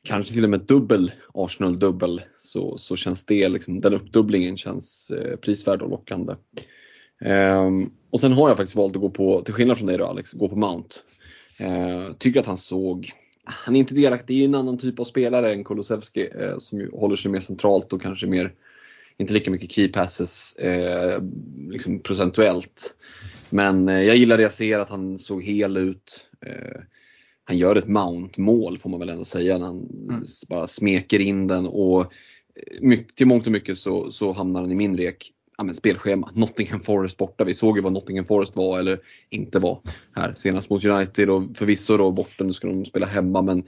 kanske till och med dubbel Arsenal-dubbel så, så känns det, liksom, den uppdubblingen känns eh, prisvärd och lockande. Um, och sen har jag faktiskt valt att gå på, till skillnad från dig då Alex, gå på Mount. Uh, tycker att han såg, han är inte delaktig, det är en annan typ av spelare än Kulusevski eh, som ju håller sig mer centralt och kanske mer, inte lika mycket key passes eh, liksom procentuellt. Men eh, jag gillar det jag ser, att han såg hel ut eh, han gör ett Mount-mål får man väl ändå säga när han mm. bara smeker in den och mycket, till mångt och mycket så, så hamnar han i min rek. Ja, men spelschema, Nottingham Forest borta. Vi såg ju vad Nottingham Forest var eller inte var här senast mot United och förvisso då borta, nu ska de spela hemma men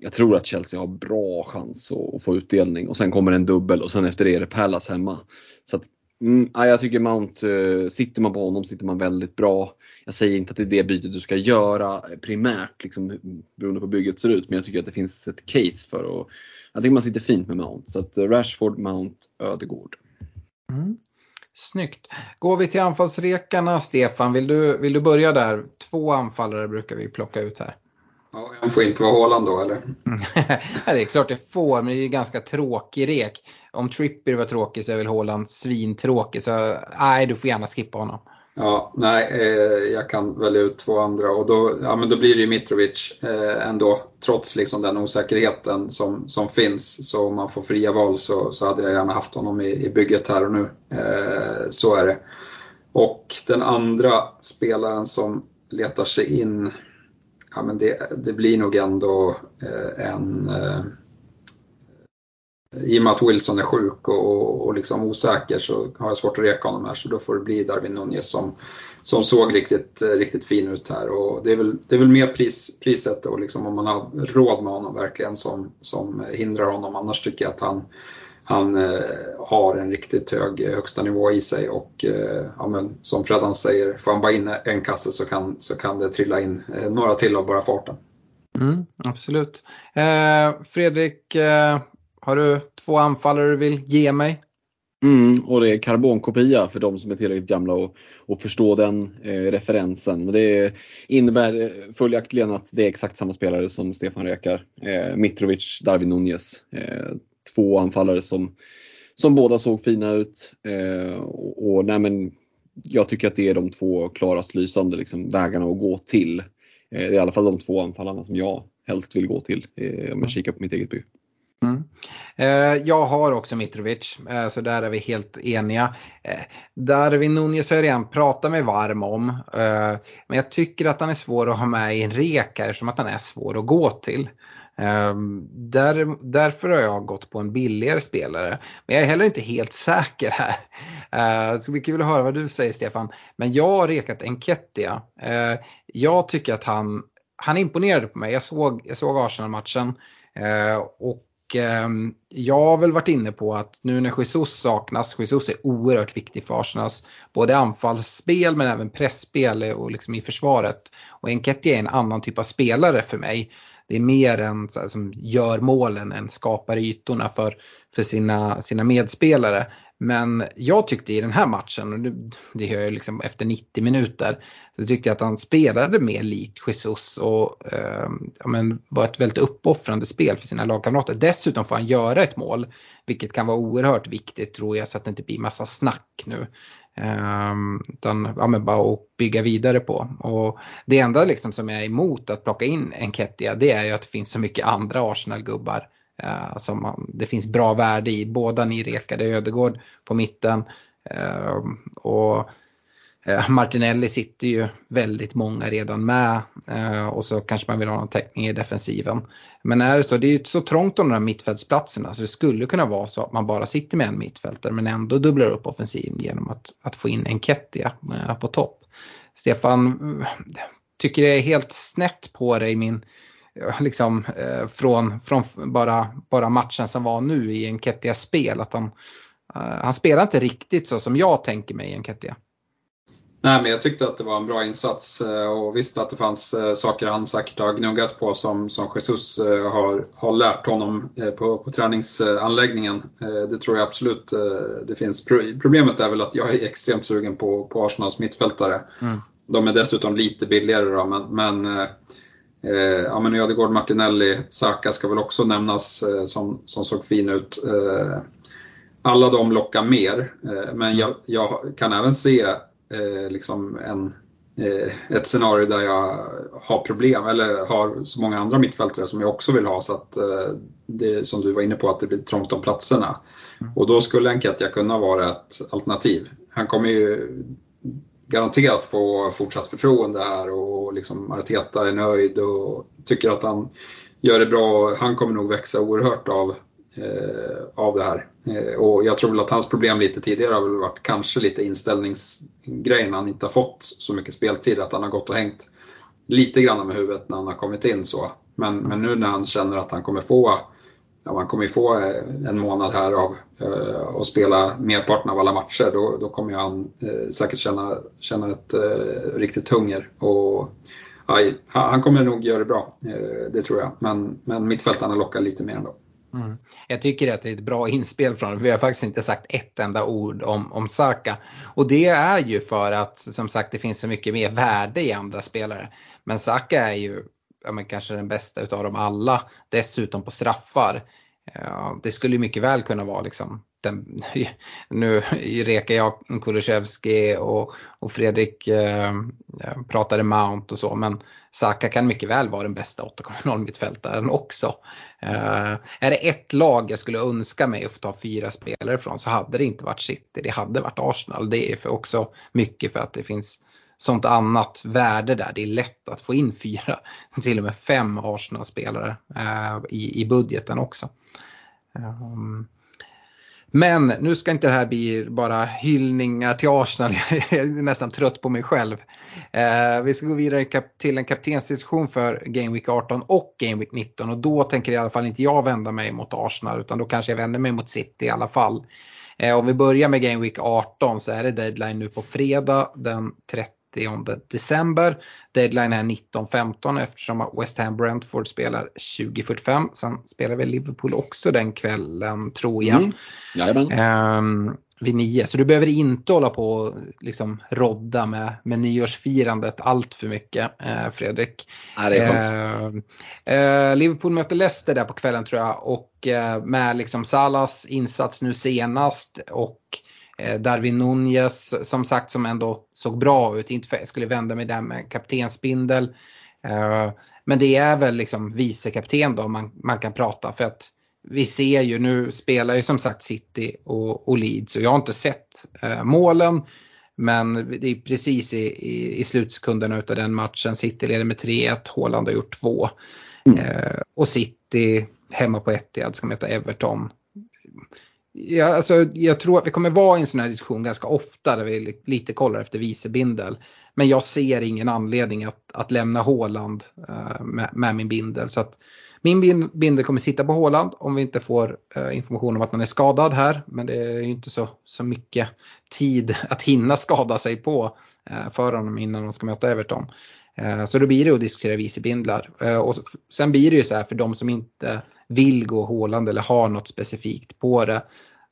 jag tror att Chelsea har bra chans att, få utdelning och sen kommer en dubbel och sen efter det är det Palace hemma. Så att, mm, jag tycker Mount, uh, sitter man på honom sitter man väldigt bra. Jag säger inte att det är det bytet du ska göra primärt liksom, beroende på hur bygget ser ut men jag tycker att det finns ett case för att jag tycker man sitter fint med Mount. Så att eh, Rashford, Mount, Ödegård. Mm. Snyggt. Går vi till anfallsrekarna, Stefan, vill du, vill du börja där? Två anfallare brukar vi plocka ut här. Ja, en får inte vara Haaland då eller? det är klart det får, men det är ju ganska tråkig rek. Om Trippier var tråkig så är väl Haaland svintråkig, så nej, du får gärna skippa honom. Ja, nej, eh, jag kan välja ut två andra och då, ja, men då blir det ju Mitrovic eh, ändå, trots liksom den osäkerheten som, som finns. Så om man får fria val så, så hade jag gärna haft honom i, i bygget här och nu. Eh, så är det. Och den andra spelaren som letar sig in, ja, men det, det blir nog ändå eh, en eh, i och med att Wilson är sjuk och, och liksom osäker så har jag svårt att reka honom här så då får det bli Darwin Nunez som, som såg riktigt, eh, riktigt fin ut här. Och det, är väl, det är väl mer pris, priset och liksom om man har råd med honom verkligen som, som hindrar honom. Annars tycker jag att han, han eh, har en riktigt hög högsta nivå i sig och eh, ja, men, som Freddan säger, får han bara in en kasse så kan, så kan det trilla in eh, några till av bara farten. Mm, absolut. Eh, Fredrik, eh, har du två anfallare du vill ge mig? Mm, och det är karbonkopia för de som är tillräckligt gamla och, och förstå den eh, referensen. Men det innebär eh, följaktligen att det är exakt samma spelare som Stefan Rekar. Eh, Mitrovic, Darwin Nunez. Eh, två anfallare som, som båda såg fina ut. Eh, och, och nej, men jag tycker att det är de två klarast lysande liksom, vägarna att gå till. Eh, det är i alla fall de två anfallarna som jag helst vill gå till eh, om jag kikar på mitt eget bygge. Mm. Eh, jag har också Mitrovic, eh, så där är vi helt eniga. Eh, Darwin Nunez har jag redan pratat mig varm om. Men jag tycker att han är svår att ha med i en rek här som att han är svår att gå till. Ehm, där, därför har jag gått på en billigare spelare. Men jag är heller inte helt säker här. Det ska bli kul att höra vad du säger Stefan. Men jag har rekat Enketia. Eh, jag tycker att han, han imponerade på mig. Jag såg, jag såg Arsenal-matchen. Eh, och ehm, jag har väl varit inne på att nu när Jesus saknas, Jesus är oerhört viktig för Arsenals både anfallsspel men även pressspel och liksom i försvaret. Och Enketia är en annan typ av spelare för mig. Det är mer en här, som gör målen än skapar ytorna för, för sina, sina medspelare. Men jag tyckte i den här matchen, och det gör jag liksom efter 90 minuter, så tyckte jag att han spelade mer likt Jesus och eh, ja, men var ett väldigt uppoffrande spel för sina lagkamrater. Dessutom får han göra ett mål, vilket kan vara oerhört viktigt tror jag så att det inte blir massa snack nu. Um, utan ja, men bara att bygga vidare på. Och det enda liksom som jag är emot att plocka in Enketia det är ju att det finns så mycket andra Arsenal-gubbar uh, som man, det finns bra värde i. Båda ni rekade Ödegård på mitten. Ehm, och Eh, Martinelli sitter ju väldigt många redan med eh, och så kanske man vill ha någon täckning i defensiven. Men är det så, det är ju så trångt om de här mittfältsplatserna så det skulle kunna vara så att man bara sitter med en mittfältare men ändå dubblar upp offensiven genom att, att få in Enketia eh, på topp. Stefan, tycker det är helt snett på dig min liksom eh, från, från bara, bara matchen som var nu i Enketias spel. Att han, eh, han spelar inte riktigt så som jag tänker mig i Enketia. Nej, men jag tyckte att det var en bra insats eh, och visste att det fanns eh, saker han säkert har gnuggat på som, som Jesus eh, har, har lärt honom på, på träningsanläggningen. Det tror jag absolut det finns. Problemet är väl att jag är extremt sugen på, på Arsenals mittfältare. Mm. De är dessutom lite billigare då, men, men Eh, ja, men Ödegård, Martinelli, Saka ska väl också nämnas eh, som, som såg fin ut. Eh, alla de lockar mer, men jag, jag, kan även se eh, liksom en, eh, ett scenario där jag har problem, eller har så många andra mittfältare som jag också vill ha så att det som du var inne på, att det blir trångt om platserna. Mm. Och då skulle Enketia kunna vara ett alternativ. Han kommer ju garanterat få fortsatt förtroende här och liksom Arteta är nöjd och tycker att han gör det bra. Han kommer nog växa oerhört av, eh, Eh, av det här. Eh, och jag tror väl att hans problem lite tidigare har väl varit kanske lite inställningsgrejen. Han inte har fått så mycket speltid, att han har gått och hängt lite grann med huvudet när han har kommit in så. Men, men nu när han känner att han kommer få ja, man kommer ju få eh, en månad här av eh, att spela merparten av alla matcher. Då, då kommer han eh, säkert känna, känna ett eh, riktigt hunger. Och, aj, han kommer nog göra det bra, eh, det tror jag. Men, men mittfältarna lockar lite mer ändå. Mm. Jag tycker att det är ett bra inspel från Vi har faktiskt inte sagt ett enda ord om, om Saka. Och det är ju för att som sagt det finns så mycket mer värde i andra spelare. Men Saka är ju ja, men kanske den bästa utav dem alla. Dessutom på straffar. Ja, det skulle mycket väl kunna vara liksom den, nu rekar jag Kulusevski och, och Fredrik eh, eh pratade Mount och så men Saka kan mycket väl vara den bästa 8,0 mittfältaren också. Eh, är det ett lag jag skulle önska mig att få ta fyra spelare från så hade det inte varit City, det hade varit Arsenal. Det är för också mycket för att det finns sånt annat värde där. Det är lätt att få in fyra, till och med fem Arsenal-spelare eh, i, i budgeten också. Um, men nu ska inte det här bli bara hyllningar till Arsenal, jag är nästan trött på mig själv. Eh, vi ska gå vidare till en kaptensdiskussion för Game Week 18 och Game Week 19 och då tänker i alla fall inte jag vända mig mot Arsenal utan då kanske jag vänder mig mot City i alla fall. Eh, om vi börjar med Game Week 18 så är det deadline nu på fredag den 30 30 december. Deadline är 19.15 eftersom West Ham Brentford spelar 20.45. Sen spelar väl Liverpool också den kvällen tror jag. Mm. Ehm, vid nio. Så du behöver inte hålla på och liksom rodda med, med nyårsfirandet allt för mycket eh, Fredrik. Nej, det är eh, eh, Liverpool möter Leicester där på kvällen tror jag och eh, med liksom Salas insats nu senast och Darwin Nunez som sagt som ändå såg bra ut, inte för jag skulle vända mig där med kaptensbindel. Eh, men det är väl liksom vicekapten då man, man kan prata för att vi ser ju nu spelar ju som sagt City och, och Leeds och jag har inte sett eh, målen. Men det är precis i, i, i slutsekunderna utav den matchen. City leder med 3-1, Haaland har gjort två. Mm. Eh, och City hemma på Etihad ska möta Everton Ja, alltså, jag tror att vi kommer vara i en sån här diskussion ganska ofta där vi lite kollar efter vicebindel. Men jag ser ingen anledning att, att lämna Håland uh, med, med, min bindel. Så att min bindel kommer sitta på Håland om vi inte får uh, information om att han är skadad här. Men det är ju inte så, så mycket tid att hinna skada sig på uh, för honom innan de ska möta Everton. Så då blir det att diskutera vicebindlar. Och sen blir det ju så här för de som inte vill gå Håland eller har något specifikt på det.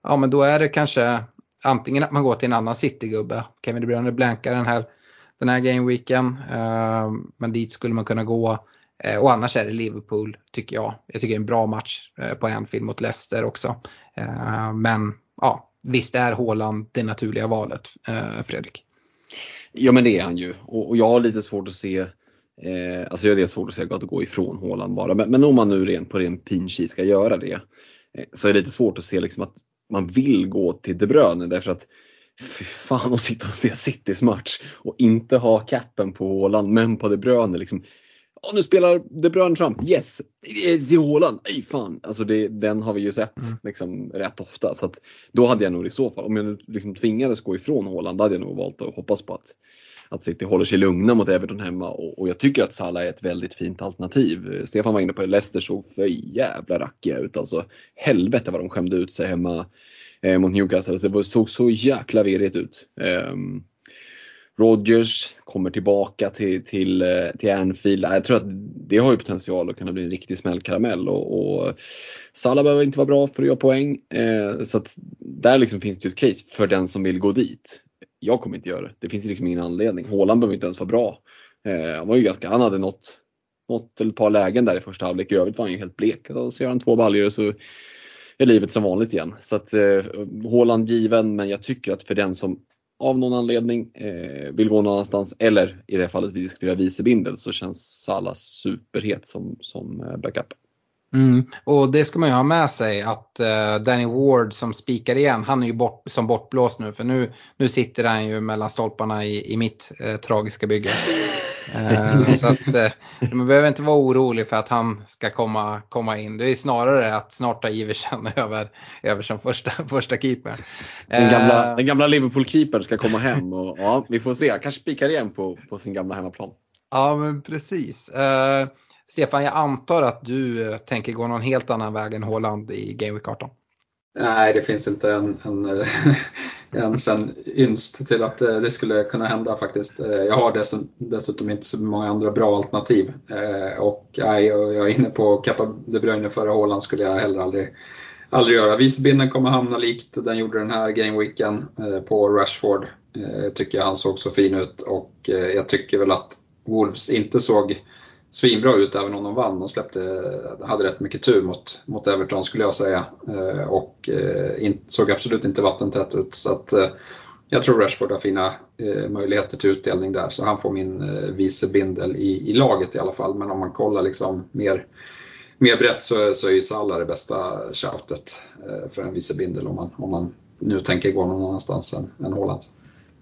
Ja men då är det kanske antingen att man går till en annan Citygubbe. Kevin De Bruyne blankar den här, den här gameweeken. Eh, men dit skulle man kunna gå. Eh, och annars är det Liverpool tycker jag. Jag tycker det är en bra match eh, på Anfield mot Leicester också. Eh, men ja, visst är Håland det naturliga valet, Fredrik? Ja men det är han ju och jag har lite svårt att se Eh, alltså det är svårt att säga att gå ifrån Håland bara. Men, men om man nu rent på ren pinchi ska göra det eh, så är det lite svårt att se liksom att man vill gå till De Bruyne därför att Fy fan att sitta och se Citys match och inte ha capen på Håland men på De Bruyne. Liksom. Oh, nu spelar De Bruyne fram, yes! Till Håland, nej fan! Alltså det, den har vi ju sett mm. liksom, rätt ofta. Så att, då hade jag nog i så fall, om jag liksom tvingades gå ifrån Håland, då hade jag nog valt att hoppas på att att City håller sig lugna mot Everton hemma och, och, jag tycker att Salah är ett väldigt fint alternativ. Stefan var inne på det, Leicester såg för jävla rackiga ut alltså. Helvete vad de skämde ut sig hemma eh, mot Newcastle. Alltså, det såg så jäkla virrigt ut. Eh, Rodgers kommer tillbaka till, till, eh, till Anfield. Jag tror att det har ju potential att kunna bli en riktig smällkaramell och, och Salah behöver inte vara bra för att göra poäng. Eh, så att där liksom finns det ju ett case för den som vill gå dit jag kommer inte göra det. Det finns liksom ingen anledning. Håland behöver inte ens vara bra. Eh, han var ju ganska, han hade något, något eller ett par lägen där i första halvlek. I övrigt var han ju helt blek. Och så gör han två baljor och så är livet som vanligt igen. Så att eh, Håland given, men jag tycker att för den som av någon anledning eh, vill gå någon annanstans eller i det fallet vi diskuterar vicebindel så känns Salah superhet som, som eh, backup. Mm. Och det ska man ju ha med sig att uh, Danny Ward som spikar igen, han är ju bort, som bortblåst nu för nu, nu sitter han ju mellan stolparna i, i mitt uh, tragiska bygge. Uh, så att man behöver inte vara orolig för att han ska komma, komma in. Det är snarare att snart ta Iversen över, över som första, första keeper. Den gamla, den gamla Liverpool-keepern ska komma hem och ja, vi får se. Kanske spikar igen på, på sin gamla hemmaplan. Ja men precis. Stefan, jag antar att du eh, tänker gå någon helt annan väg än Håland i Game Week 18? Nej, det finns inte en, en, ens eh, en ynst till att eh, det skulle kunna hända faktiskt. Jag har dessutom inte så många andra bra alternativ. Och nej, jag är inne på Kappa De Bruyne före Håland skulle jag heller aldrig, aldrig göra. Visbinden kommer hamna likt den gjorde den här gameweeken på Rashford. Jag tycker han såg så fin ut och jag tycker väl att Wolves inte såg svinbra ut även om de vann. De släppte, hade rätt mycket tur mot, mot Everton skulle jag säga. Eh, och eh, in, såg absolut inte vattentätt ut. Så att, eh, jag tror Rashford har fina möjligheter till utdelning där. Så han får min vice bindel i, i laget i alla fall. Men om man kollar liksom mer, mer brett så, så är ju Salah det bästa shoutet för en vicebindel om man, om man nu tänker gå någon annanstans än, än Håland.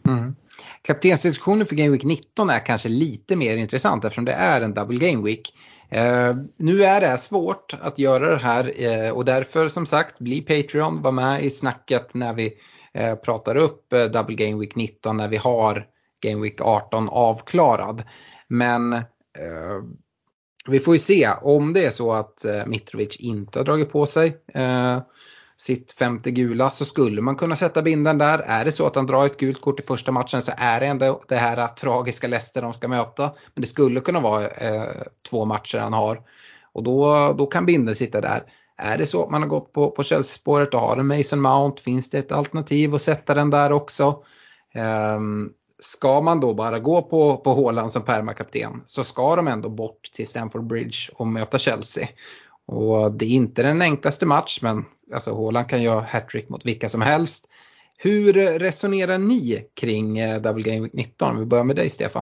Mm. Kaptensdiskussionen för Game Week 19 är kanske lite mer intressant eftersom det är en double Game Week. Eh, nu är det svårt att göra det här eh, och därför som sagt bli Patreon, var med i snacket när vi eh, pratar upp eh, double Game Week 19 när vi har Game Week 18 avklarad. Men eh, vi får ju se om det är så att eh, Mitrovic inte har dragit på sig sitt femte gula så skulle man kunna sätta binden där. Är det så att han drar ett gult kort i första matchen så är det ändå det här tragiska Leicester de ska möta. Men det skulle kunna vara eh, två matcher han har. Och då, då kan binden sitta där. Är det så att man har gått på, på Chelsea-spåret och har en Mason Mount, finns det ett alternativ att sätta den där också? Ehm, ska man då bara gå på, på Håland som permakapten så ska de ändå bort till Stamford Bridge och möta Chelsea. Och det är inte den enklaste match men alltså Haaland kan göra hattrick mot vilka som helst. Hur resonerar ni kring eh, Double Game Week 19? Vi börjar med dig Stefan.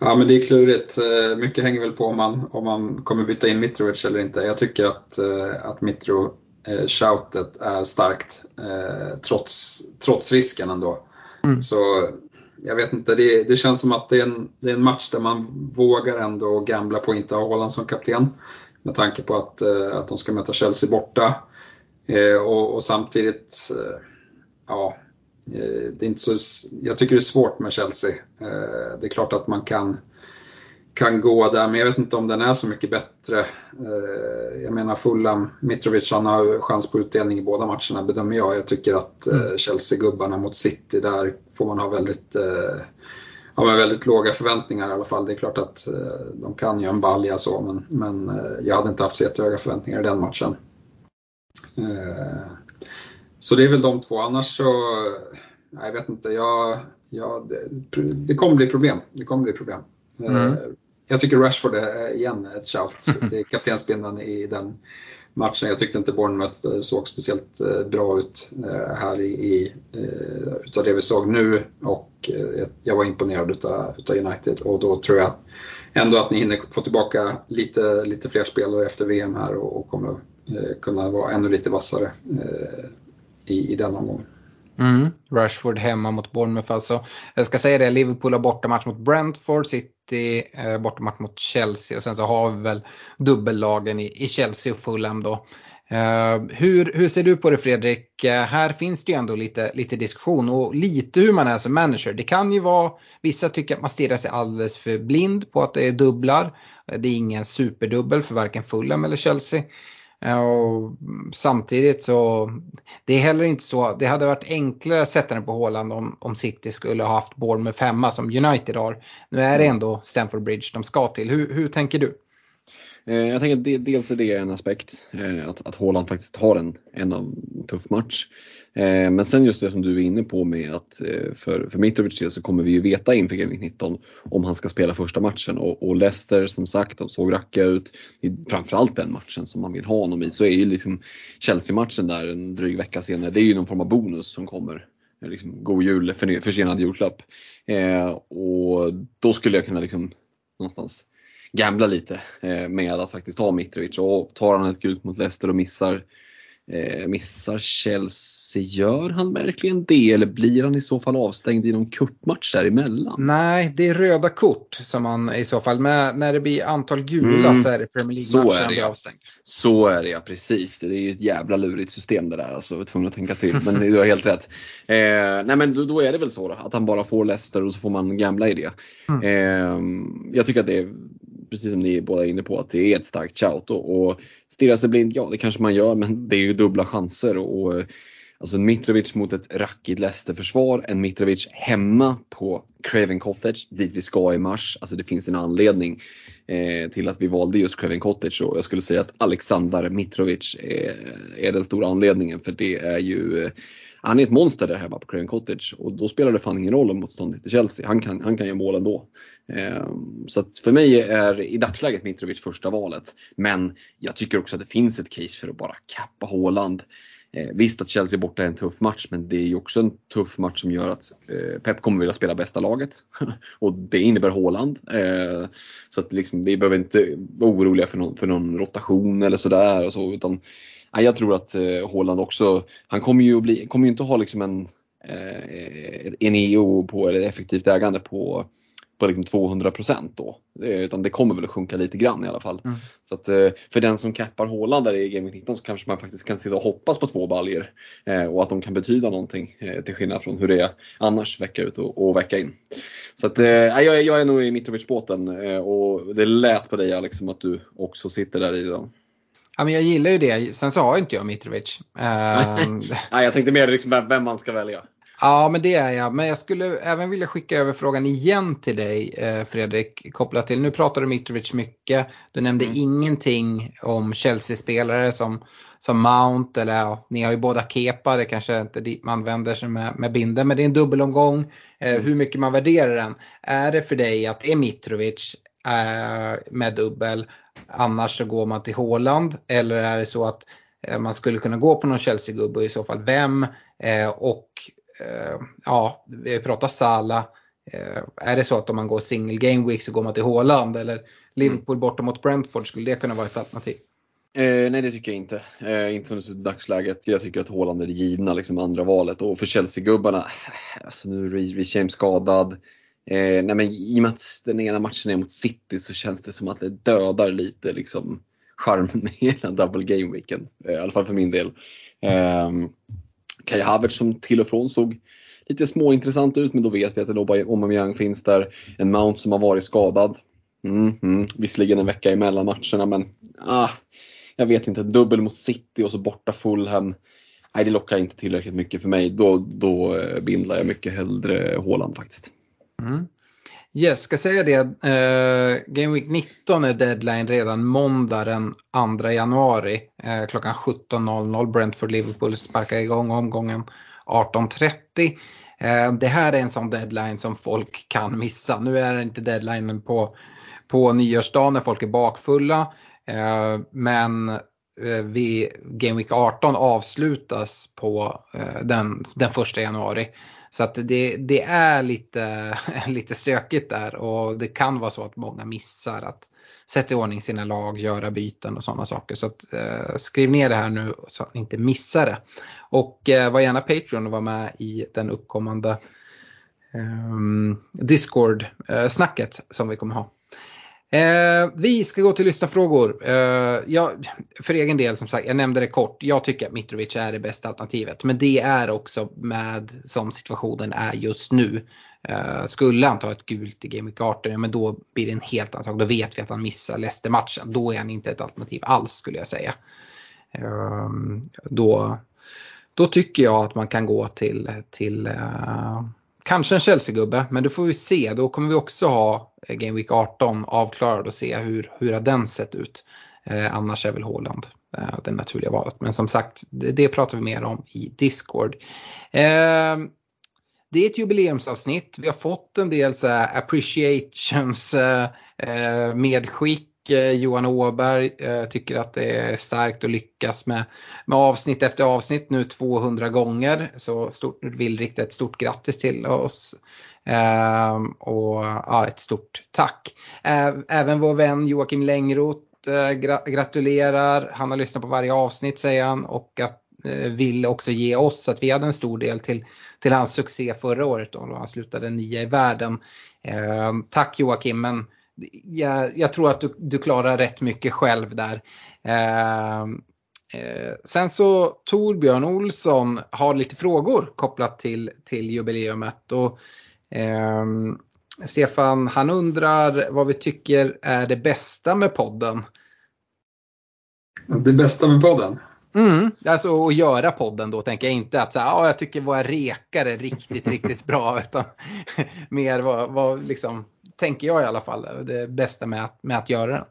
Ja men det är klurigt. Eh, mycket hänger väl på om man, om man kommer byta in Mitrovic eller inte. Jag tycker att, eh, att Mitro eh, shoutet är starkt trots, trots risken ändå. Mm. Så jag vet inte, det, det känns som att det är, en, det är en match där man vågar ändå gambla på att inte ha Haaland som kapten. med tanke på att, att de ska möta Chelsea borta. Och, och samtidigt, ja, det är inte så, jag tycker det är svårt med Chelsea. Det är klart att man kan kan gå där, men jag vet inte om den är så mycket bättre. Eh, jag menar Fulham, Mitrovic han har chans på utdelning i båda matcherna bedömer jag. Jag tycker att eh, mm. Chelsea-gubbarna mot City, där får man ha väldigt, eh, ja, väldigt låga förväntningar i alla fall. Det är klart att de kan ju en balja så, men, men jag hade inte haft så jättehöga förväntningar i den matchen. Så det är väl de två, annars så, jag vet inte, jag, ja, det, det kommer bli problem. Det kommer bli problem. Mm jag tycker Rashford är igen ett shout till kaptensbindeln i den matchen. Jag tyckte inte Bournemouth eh, såg speciellt eh, bra ut eh, här i, utav det vi såg nu och jag var imponerad utav, utav United och då tror jag ändå att ni hinner få tillbaka lite, lite fler spelare efter VM här och, och kommer kunna vara ännu lite vassare i, i den omgången. Mm. Rashford hemma mot Bournemouth alltså. Jag ska säga det, Liverpool har bortamatch mot Brentford, City eh, bortamatch mot Chelsea och sen så har vi väl dubbellagen i, i Chelsea och Fulham då. Uh, hur, hur ser du på det Fredrik? Uh, här finns det ju ändå lite, lite diskussion och lite hur man är som manager. Det kan ju vara, vissa tycker att man stirrar sig alldeles för blind på att det är dubblar. Det är ingen superdubbel för varken Fulham eller Chelsea. Och samtidigt så, det är heller inte så, det hade varit enklare att sätta den på Håland om, om City skulle ha haft Bournemouth hemma som United har. Nu är det mm. ändå Stamford Bridge de ska till. Hur, hur tänker du? Eh, jag tänker att dels är det en aspekt, eh, att, att Haaland faktiskt har en, en av tuff match. Eh, men sen just det som du är inne på med att eh, för, för Mitrovic del så kommer vi ju veta inför Gaming 19 om han ska spela första matchen och, och Leicester som sagt, de såg racka ut. Framförallt den matchen som man vill ha honom i så är ju liksom Chelsea-matchen där en dryg vecka senare, det är ju någon form av bonus som kommer. Liksom, god jul, försenad julklapp. Eh, och då skulle jag kunna liksom någonstans gambla lite eh, med att faktiskt ha Mitrovic och tar han ett gult mot Leicester och missar, eh, missar Chelsea Gör han verkligen det eller blir han i så fall avstängd i någon kuppmatch däremellan? Nej, det är röda kort som han i så fall, men när det blir antal gula mm. så är det Premier League-matchen han blir avstängd. Så är det ja, precis. Det är ju ett jävla lurigt system det där alltså, jag var tvungen att tänka till. Men du har helt rätt. Eh, nej men då, då, är det väl så då, att han bara får Leicester och så får man gamla i det. Mm. Eh, jag tycker att det är, precis som ni båda är inne på, att det är ett starkt shout. Och, och stirra sig blind, ja det kanske man gör, men det är ju dubbla chanser. och, och Alltså en Mitrovic mot ett rackigt Leicester-försvar, en Mitrovic hemma på Craven Cottage dit vi ska i mars. Alltså det finns en anledning eh, till att vi valde just Craven Cottage och jag skulle säga att Alexander Mitrovic är, är den stora anledningen för det är ju eh, han är ett monster där hemma på Craven Cottage och då spelar det fan ingen roll om motståndet är Chelsea. Han kan, han kan göra mål ändå. Ehm, så att för mig är i dagsläget Mitrovic första valet. Men jag tycker också att det finns ett case för att bara kappa Håland. Ehm, visst att Chelsea borta är en tuff match men det är ju också en tuff match som gör att eh, Pep kommer vilja spela bästa laget. och det innebär Haaland. Ehm, så att liksom, vi behöver inte vara oroliga för någon, för någon rotation eller sådär. Och så, utan, jag tror att eh, Haaland också, han kommer ju, bli, kommer ju inte ha liksom en, eh, en EO på, eller effektivt ägande på på liksom 200 då. Utan det kommer väl att sjunka lite grann i alla fall. Mm. Så att, eh, för den som cappar Håland där i Game 19 så kanske man faktiskt kan sitta och hoppas på två baljer eh, och att de kan betyda någonting eh, till skillnad från hur det är annars vecka ut och, och vecka in. Så att, jag, jag är nog i Mitrovic-båten och det lät på dig Alex som att du också sitter där i den. Ja, men jag gillar ju det. Sen så har inte jag Mitrovic. Nej, jag tänkte mer liksom vem man ska välja. Ja, men det är jag. Men jag skulle även vilja skicka över frågan igen till dig eh, Fredrik. Kopplat till, nu pratar du Mitrovic mycket. Du nämnde mm. ingenting om Chelsea-spelare som, som Mount eller ja, ni har ju båda Kepa. Det kanske inte dit man vänder sig med, med binden. Men det är en dubbelomgång. Eh, mm. hur mycket man värderar den. Är det för dig att det är Mitrovic eh, med dubbel. Annars så går man till Håland. Eller är det så att eh, man skulle kunna gå på någon Chelsea-gubbe och i så fall vem? Eh, och Eh, ja, vi pratar Sala. Är det så att om man går single game week så går man till Håland eller Liverpool mm. borta mot Brentford, skulle det kunna vara ett alternativ? Eh, nej det tycker jag inte. Eh, inte som det ser ut i dagsläget. Jag tycker att Håland är det givna liksom, andra valet. Och för Chelsea-gubbarna, alltså nu är Reece James skadad. Eh, nej men i och med att den ena matchen är mot City så känns det som att det dödar lite liksom charmen i hela double game weekend. Eh, I alla fall för min del. Eh, Kai Havertz som till och från såg lite småintressant ut men då vet vi att en Aubameyang finns där. En Mount som har varit skadad. Mm, mm. Visserligen en vecka emellan matcherna men ah, jag vet inte. Dubbel mot City och så borta Fulham. Nej, det lockar inte tillräckligt mycket för mig. Då, då eh, bindlar jag mycket hellre Håland faktiskt. Mm. Yes, ska säga det. Eh, Game Week 19 är deadline redan måndag den 2 januari. Eh, klockan 17.00. Brentford Liverpool sparkar igång omgången 18.30. Eh, det här är en sån deadline som folk kan missa. Nu är det inte deadlinen på, på nyårsdagen när folk är bakfulla. Eh, men eh, vi, Game Week 18 avslutas på eh, den, den 1 januari. Så att det, det är lite, lite stökigt där och det kan vara så att många missar att sätta i ordning sina lag, göra byten och sådana saker. Så att, eh, skriv ner det här nu så att ni inte missar det. Och eh, var gärna Patreon och var med i den uppkommande ehm, eh, Discord-snacket som vi kommer ha. Eh, vi ska gå till lyssnarfrågor. Eh, jag, för egen del som sagt, jag nämnde det kort. Jag tycker att Mitrovic är det bästa alternativet. Men det är också med som situationen är just nu. Eh, skulle han ta ett gult i Game Week 18, ja, men då blir det en helt annan sak. Då vet vi att han missar Leicester-matchen. Då är han inte ett alternativ alls skulle jag säga. Eh, då, då tycker jag att man kan gå till, till eh, Kanske en Chelsea-gubbe, men det får vi se. Då kommer vi också ha eh, Game Week 18 avklarad och se hur, hur har den sett ut. Eh, annars är väl Haaland eh, det naturliga valet. Men som sagt, det, det, pratar vi mer om i Discord. Eh, det är ett jubileumsavsnitt. Vi har fått en del så appreciations eh, eh medskick Eh, Johan Åberg eh, tycker att det är starkt att lyckas med, med avsnitt efter avsnitt nu 200 gånger. Så stort, vill rikta ett stort grattis till oss. Ehm, och ja, ett stort tack. Ehm, även vår vän Joakim Längroth eh, gratulerar. Han har lyssnat på varje avsnitt säger han och att, eh, vill också ge oss att vi hade en stor del till, till hans succé förra året då han slutade nia i världen. Eh, tack Joakim men jag, jag, tror att du, du, klarar rätt mycket själv där. Eh, eh, sen så Torbjörn Olsson har lite frågor kopplat till, till jubileumet. Och, eh, Stefan, han undrar vad vi tycker är det bästa med podden. Det bästa med podden? Mm, alltså att göra podden då tänker jag inte att så här, ja, jag tycker våra rekar är riktigt, riktigt bra. Utan mer vad, vad liksom, tänker jag i alla fall, det bästa med att, med att göra den.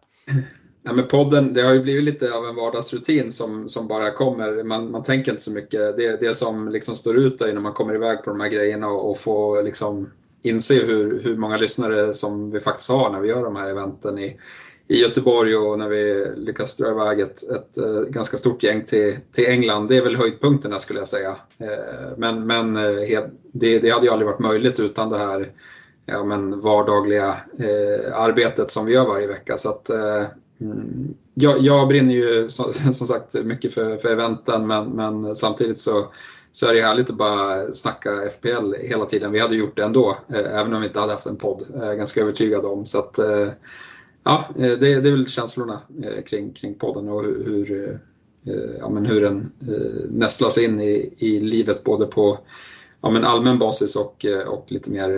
Ja, men podden, det har ju blivit lite av en vardagsrutin som, som bara kommer. Man, man tänker inte så mycket. Det, det som liksom står ut är när man kommer iväg på de här grejerna och, och får liksom inse hur, hur många lyssnare som vi faktiskt har när vi gör de här eventen i, i Göteborg och när vi lyckas dra iväg ett, ett, ett ganska stort gäng till, till England. Det är väl höjdpunkterna skulle jag säga. Eh, men, men eh, det, det hade ju aldrig varit möjligt utan det här ja, men vardagliga eh, arbetet som vi gör varje vecka. Så att, eh, mm, jag, jag, brinner ju som, som, sagt mycket för, för eventen men, men samtidigt så, så är det härligt att bara snacka FPL hela tiden. Vi hade gjort det ändå, eh, även om vi inte hade haft en podd, eh, ganska övertygad om. Så att, eh, ja, eh, det, det är väl känslorna eh, kring, kring podden och hur, hur ja, men hur den eh, nästlas in i, i livet både på ja, men allmän basis och, och lite mer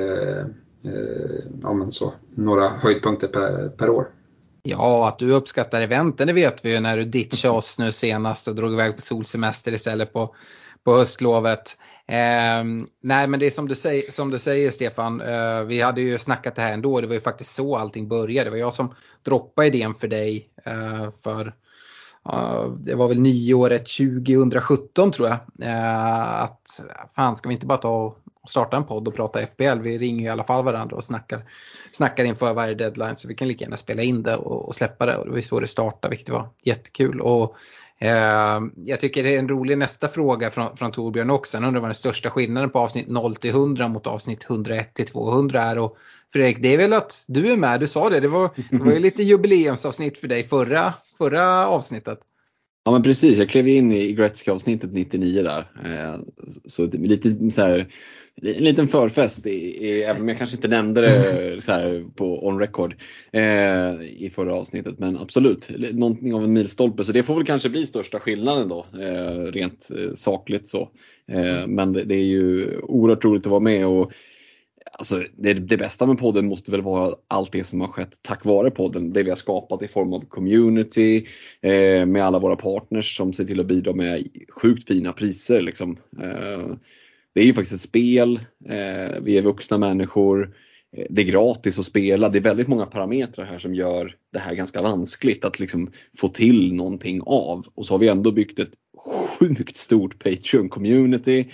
Eh, ja, men så, några höjdpunkter per, per år. Ja, att du uppskattar eventen det vet vi ju när du ditchade oss nu senast och drog iväg på solsemester istället på, på höstlovet. Eh, nej men det är som du säger, som du säger Stefan, eh, vi hade ju snackat det här ändå, det var ju faktiskt så allting började. Det var jag som droppade idén för dig eh, för det var väl nyåret 2017 tror jag. Eh, att fan ska vi inte bara ta och starta en podd och prata FBL. Vi ringer i alla fall varandra och snackar, snackar inför varje deadline så vi kan lika gärna spela in det och, och släppa det. Och det var så det startade vilket var jättekul. Och, eh, jag tycker det är en rolig nästa fråga från, från Torbjörn också. Han undrar vad den största skillnaden på avsnitt 0 till 100 mot avsnitt 101 till 200 är. Och Fredrik, det är väl att du är med, du sa det. Det var, det var ju lite jubileumsavsnitt för dig förra, förra avsnittet. Ja men precis, jag klev in i Gretzky-avsnittet 99 där. Eh, så lite så här, en liten förfest, i, i, även om jag kanske inte nämnde det så här på on record eh, i förra avsnittet. Men absolut, någonting av en milstolpe. Så det får väl kanske bli största skillnaden då, eh, rent eh, sakligt så. Eh, men det, det, är ju oerhört roligt att vara med och Alltså det, det, bästa med podden måste väl vara allt det som har skett tack vare podden. Det vi har skapat i form av community eh, med alla våra partners som ser till att bidra med sjukt fina priser. Liksom. Det är ju faktiskt ett spel, eh, vi är vuxna människor, eh, det är gratis att spela. Det är väldigt många parametrar här som gör det här ganska vanskligt att liksom få till någonting av. Och så har vi ändå byggt ett sjukt stort Patreon-community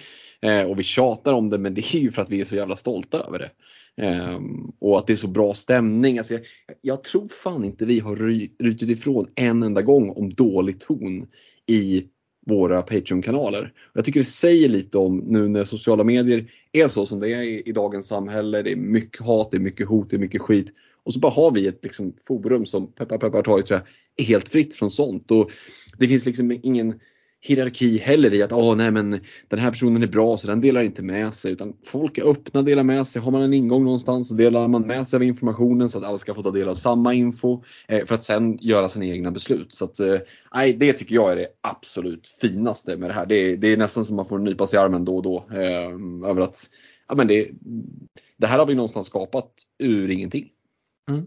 Eh, och vi tjatar om det men det är ju för att vi är så jävla stolta över det. Um, och att det är så bra stämning. Alltså jag, jag tror fan inte vi har rytit ifrån en enda gång om dålig ton i våra Patreon-kanaler. Jag tycker det säger lite om nu när sociala medier är så som det är i, dagens samhälle. Det är mycket hat, det är mycket hot, det är mycket skit. Och så bara har vi ett liksom, forum som peppar peppar tar i trä, är helt fritt från sånt. Och det finns liksom ingen hierarki heller i att oh, nej, men den här personen är bra så den delar inte med sig. Utan folk är öppna, och delar med sig. Har man en ingång någonstans så delar man med sig av informationen så att alla ska få ta del av samma info. Eh, för att sen göra sina egna beslut. Så att, eh, det tycker jag är det absolut finaste med det här. Det är, det är nästan som man får nypa sig i armen då och då. Eh, över att ja, men det, det här har vi någonstans skapat ur ingenting. Mm.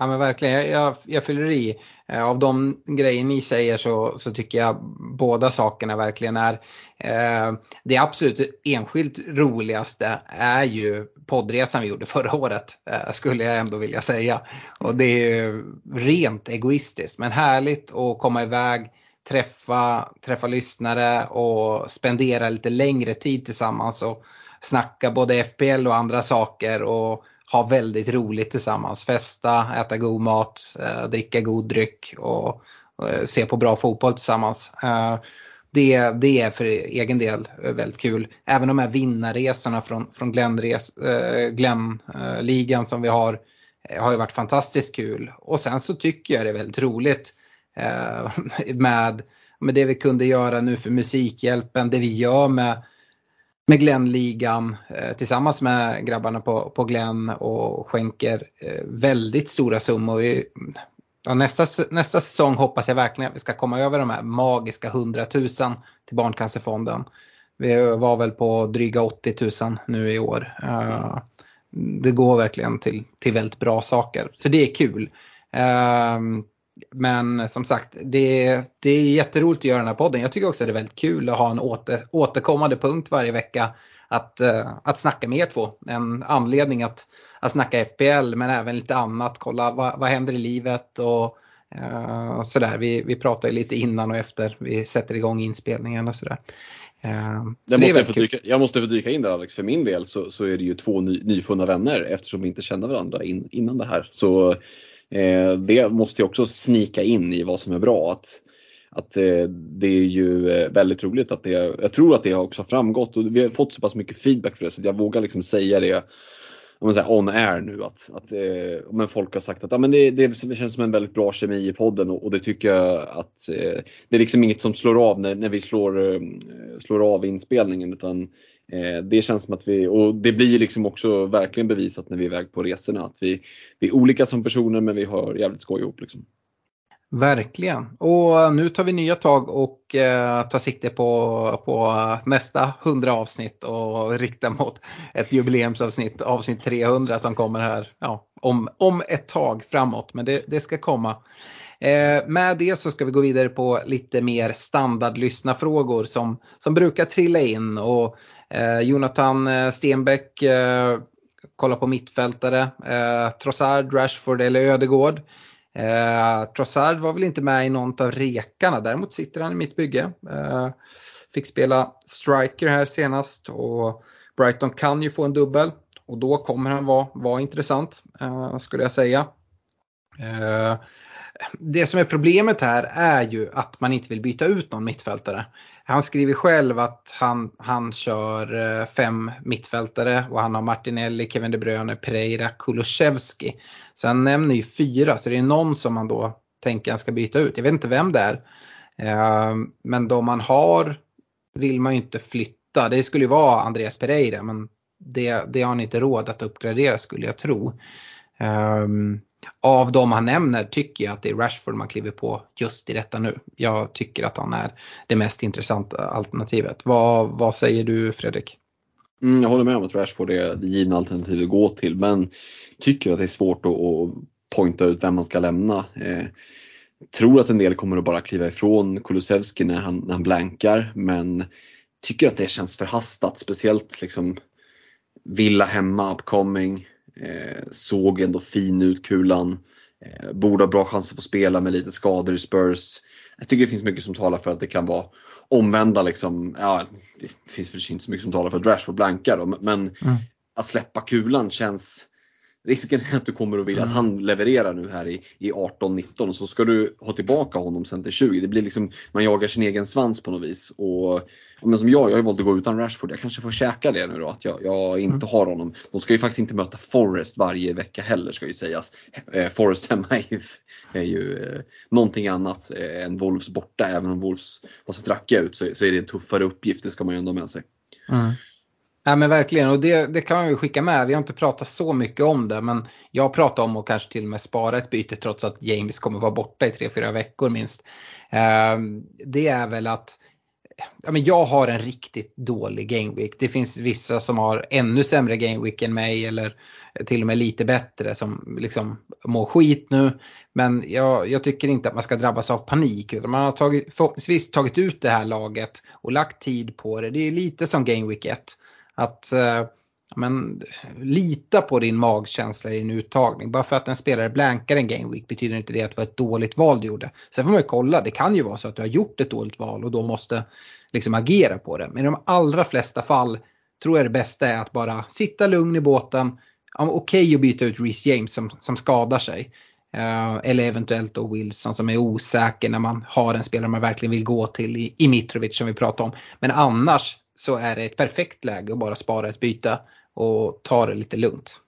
Ja men verkligen, jag, jag, jag fyller i. Eh, av de grejer ni säger så, så tycker jag båda sakerna verkligen är eh, Det absolut enskilt roligaste är ju poddresan vi gjorde förra året eh, skulle jag ändå vilja säga. Och det är ju rent egoistiskt men härligt att komma iväg träffa, träffa lyssnare och spendera lite längre tid tillsammans och snacka både FPL och andra saker och ha väldigt roligt tillsammans. Festa, äta god mat, eh, dricka god dryck och eh, se på bra fotboll tillsammans. Eh, det, det är för egen del eh, väldigt kul. Även de här vinnarresorna från, från Glenn-ligan eh, eh, som vi har har ju varit fantastiskt kul. Och sen så tycker jag det är väldigt roligt med, med det vi kunde göra nu för Musikhjälpen, det vi gör med med Glenn-ligan eh, tillsammans med grabbarna på, på Glenn och skänker eh, väldigt stora summor. Ja, nästa, nästa säsong hoppas jag verkligen att vi ska komma över de här magiska 100 000 till Barncancerfonden. Vi var väl på dryga 80 000 nu i år. Eh, det går verkligen till, till väldigt bra saker, så det är kul. Eh, men som sagt, det, det är jätteroligt att göra den här podden. Jag tycker också att det är väldigt kul att ha en åter, återkommande punkt varje vecka att, uh, att snacka med er två. En anledning att, att snacka FPL men även lite annat. Kolla vad, vad händer i livet och uh, sådär. Vi, vi pratar ju lite innan och efter vi sätter igång inspelningen och sådär. Uh, så måste jag, dyka, jag måste få dyka in där Alex, för min del så, så är det ju två ny, nyfunna vänner eftersom vi inte kände varandra in, innan det här. Så Eh, det måste ju också snika in i vad som är bra. Att, att eh, det är ju eh, väldigt roligt att det, jag tror att det har också framgått och vi har fått så pass mycket feedback för det så jag vågar liksom säga det om man säger on air nu att, att eh, men folk har sagt att ah, men det, det, känns som en väldigt bra kemi i podden och, och det tycker jag att eh, det är liksom inget som slår av när, när vi slår, eh, slår av inspelningen utan Eh, det känns som att vi, och det blir liksom också verkligen bevisat när vi är iväg på resorna, att vi, vi är olika som personer men vi har jävligt skoj ihop. Liksom. Verkligen. Och eh, nu tar vi nya tag och eh, tar sikte på, på eh, nästa 100 avsnitt och riktar mot ett jubileumsavsnitt, avsnitt 300 som kommer här ja, om, om ett tag framåt. Men det, det ska komma. Eh, med det så ska vi gå vidare på lite mer standardlyssnarfrågor som, som brukar trilla in. Och Eh, Jonathan eh, Stenbeck eh, kollar på mittfältare. Eh, Trossard, Rashford eller Ödegård. Eh, Trossard var väl inte med i någon av rekarna, däremot sitter han i mitt bygge. Eh, fick spela striker här senast och Brighton kan ju få en dubbel och då kommer han vara, vara intressant eh, skulle jag säga. Eh, det som är problemet här är ju att man inte vill byta ut någon mittfältare. Han skriver själv att han, han kör eh, fem mittfältare och han har Martinelli, Kevin De Bruyne, Pereira, Kulusevski. Så han nämner ju fyra så det är någon som man då tänker han ska byta ut. Jag vet inte vem det är. Eh, men de man har vill man ju inte flytta. Det skulle ju vara Andreas Pereira men det, det har han inte råd att uppgradera skulle jag tro. Um, av de han nämner tycker jag att det är Rashford man kliver på just i detta nu. Jag tycker att han är det mest intressanta alternativet. Vad, vad säger du Fredrik? Mm, jag håller med om att Rashford är det givna alternativet att gå till men tycker att det är svårt att, att pointa ut vem man ska lämna. Eh, tror att en del kommer att bara kliva ifrån Kulusevski när han, när han blankar men tycker att det känns förhastat speciellt liksom Villa hemma, upcoming. Eh, såg ändå fin ut kulan. Eh, borde ha bra chans att få spela med lite skador i Spurs. Jag tycker det finns mycket som talar för att det kan vara omvända liksom, ja det finns väl inte så mycket som talar för att Rashford blankar då, men mm. att släppa kulan känns Risken är att du kommer att vilja att han levererar nu här i, i 18-19 och så ska du ha tillbaka honom sen till 20. Det blir liksom, man jagar sin egen svans på något vis. Och, men som jag, jag har ju valt att gå utan Rashford. Jag kanske får käka det nu då, att jag, jag inte mm. har honom. De ska ju faktiskt inte möta Forest varje vecka heller ska ju sägas. Eh, Forest hemma är ju, är ju eh, någonting annat eh, än Wolves borta. Även om Wolves har sett rackiga ut så, så är det en tuffare uppgift, det ska man ju ändå ha med sig. Mm. Ja men verkligen och det, det kan man ju skicka med. Vi har inte pratat så mycket om det men jag pratar om att kanske till och med spara ett byte trots att James kommer vara borta i 3-4 veckor minst. Ehm, det är väl att ja, men jag har en riktigt dålig gameweek. Det finns vissa som har ännu sämre gameweek än mig eller till och med lite bättre som liksom mår skit nu. Men jag, jag tycker inte att man ska drabbas av panik. Man har tagit, förhoppningsvis tagit ut det här laget och lagt tid på det. Det är lite som gameweek 1 att eh, men, lita på din magkänsla i din uttagning. Bara för att en spelare blankar en game week betyder inte det att det var ett dåligt val du gjorde. Sen får man ju kolla, det kan ju vara så att du har gjort ett dåligt val och då måste liksom agera på det. Men i de allra flesta fall tror jag det bästa är att bara sitta lugn i båten. Ja, Okej okay att byta ut Reece James som, som skadar sig. Uh, eller eventuellt då Wilson som är osäker när man har en spelare man verkligen vill gå till i, i Mitrovic som vi pratade om. Men annars så är det ett perfekt läge att bara spara ett byte och ta det lite lugnt.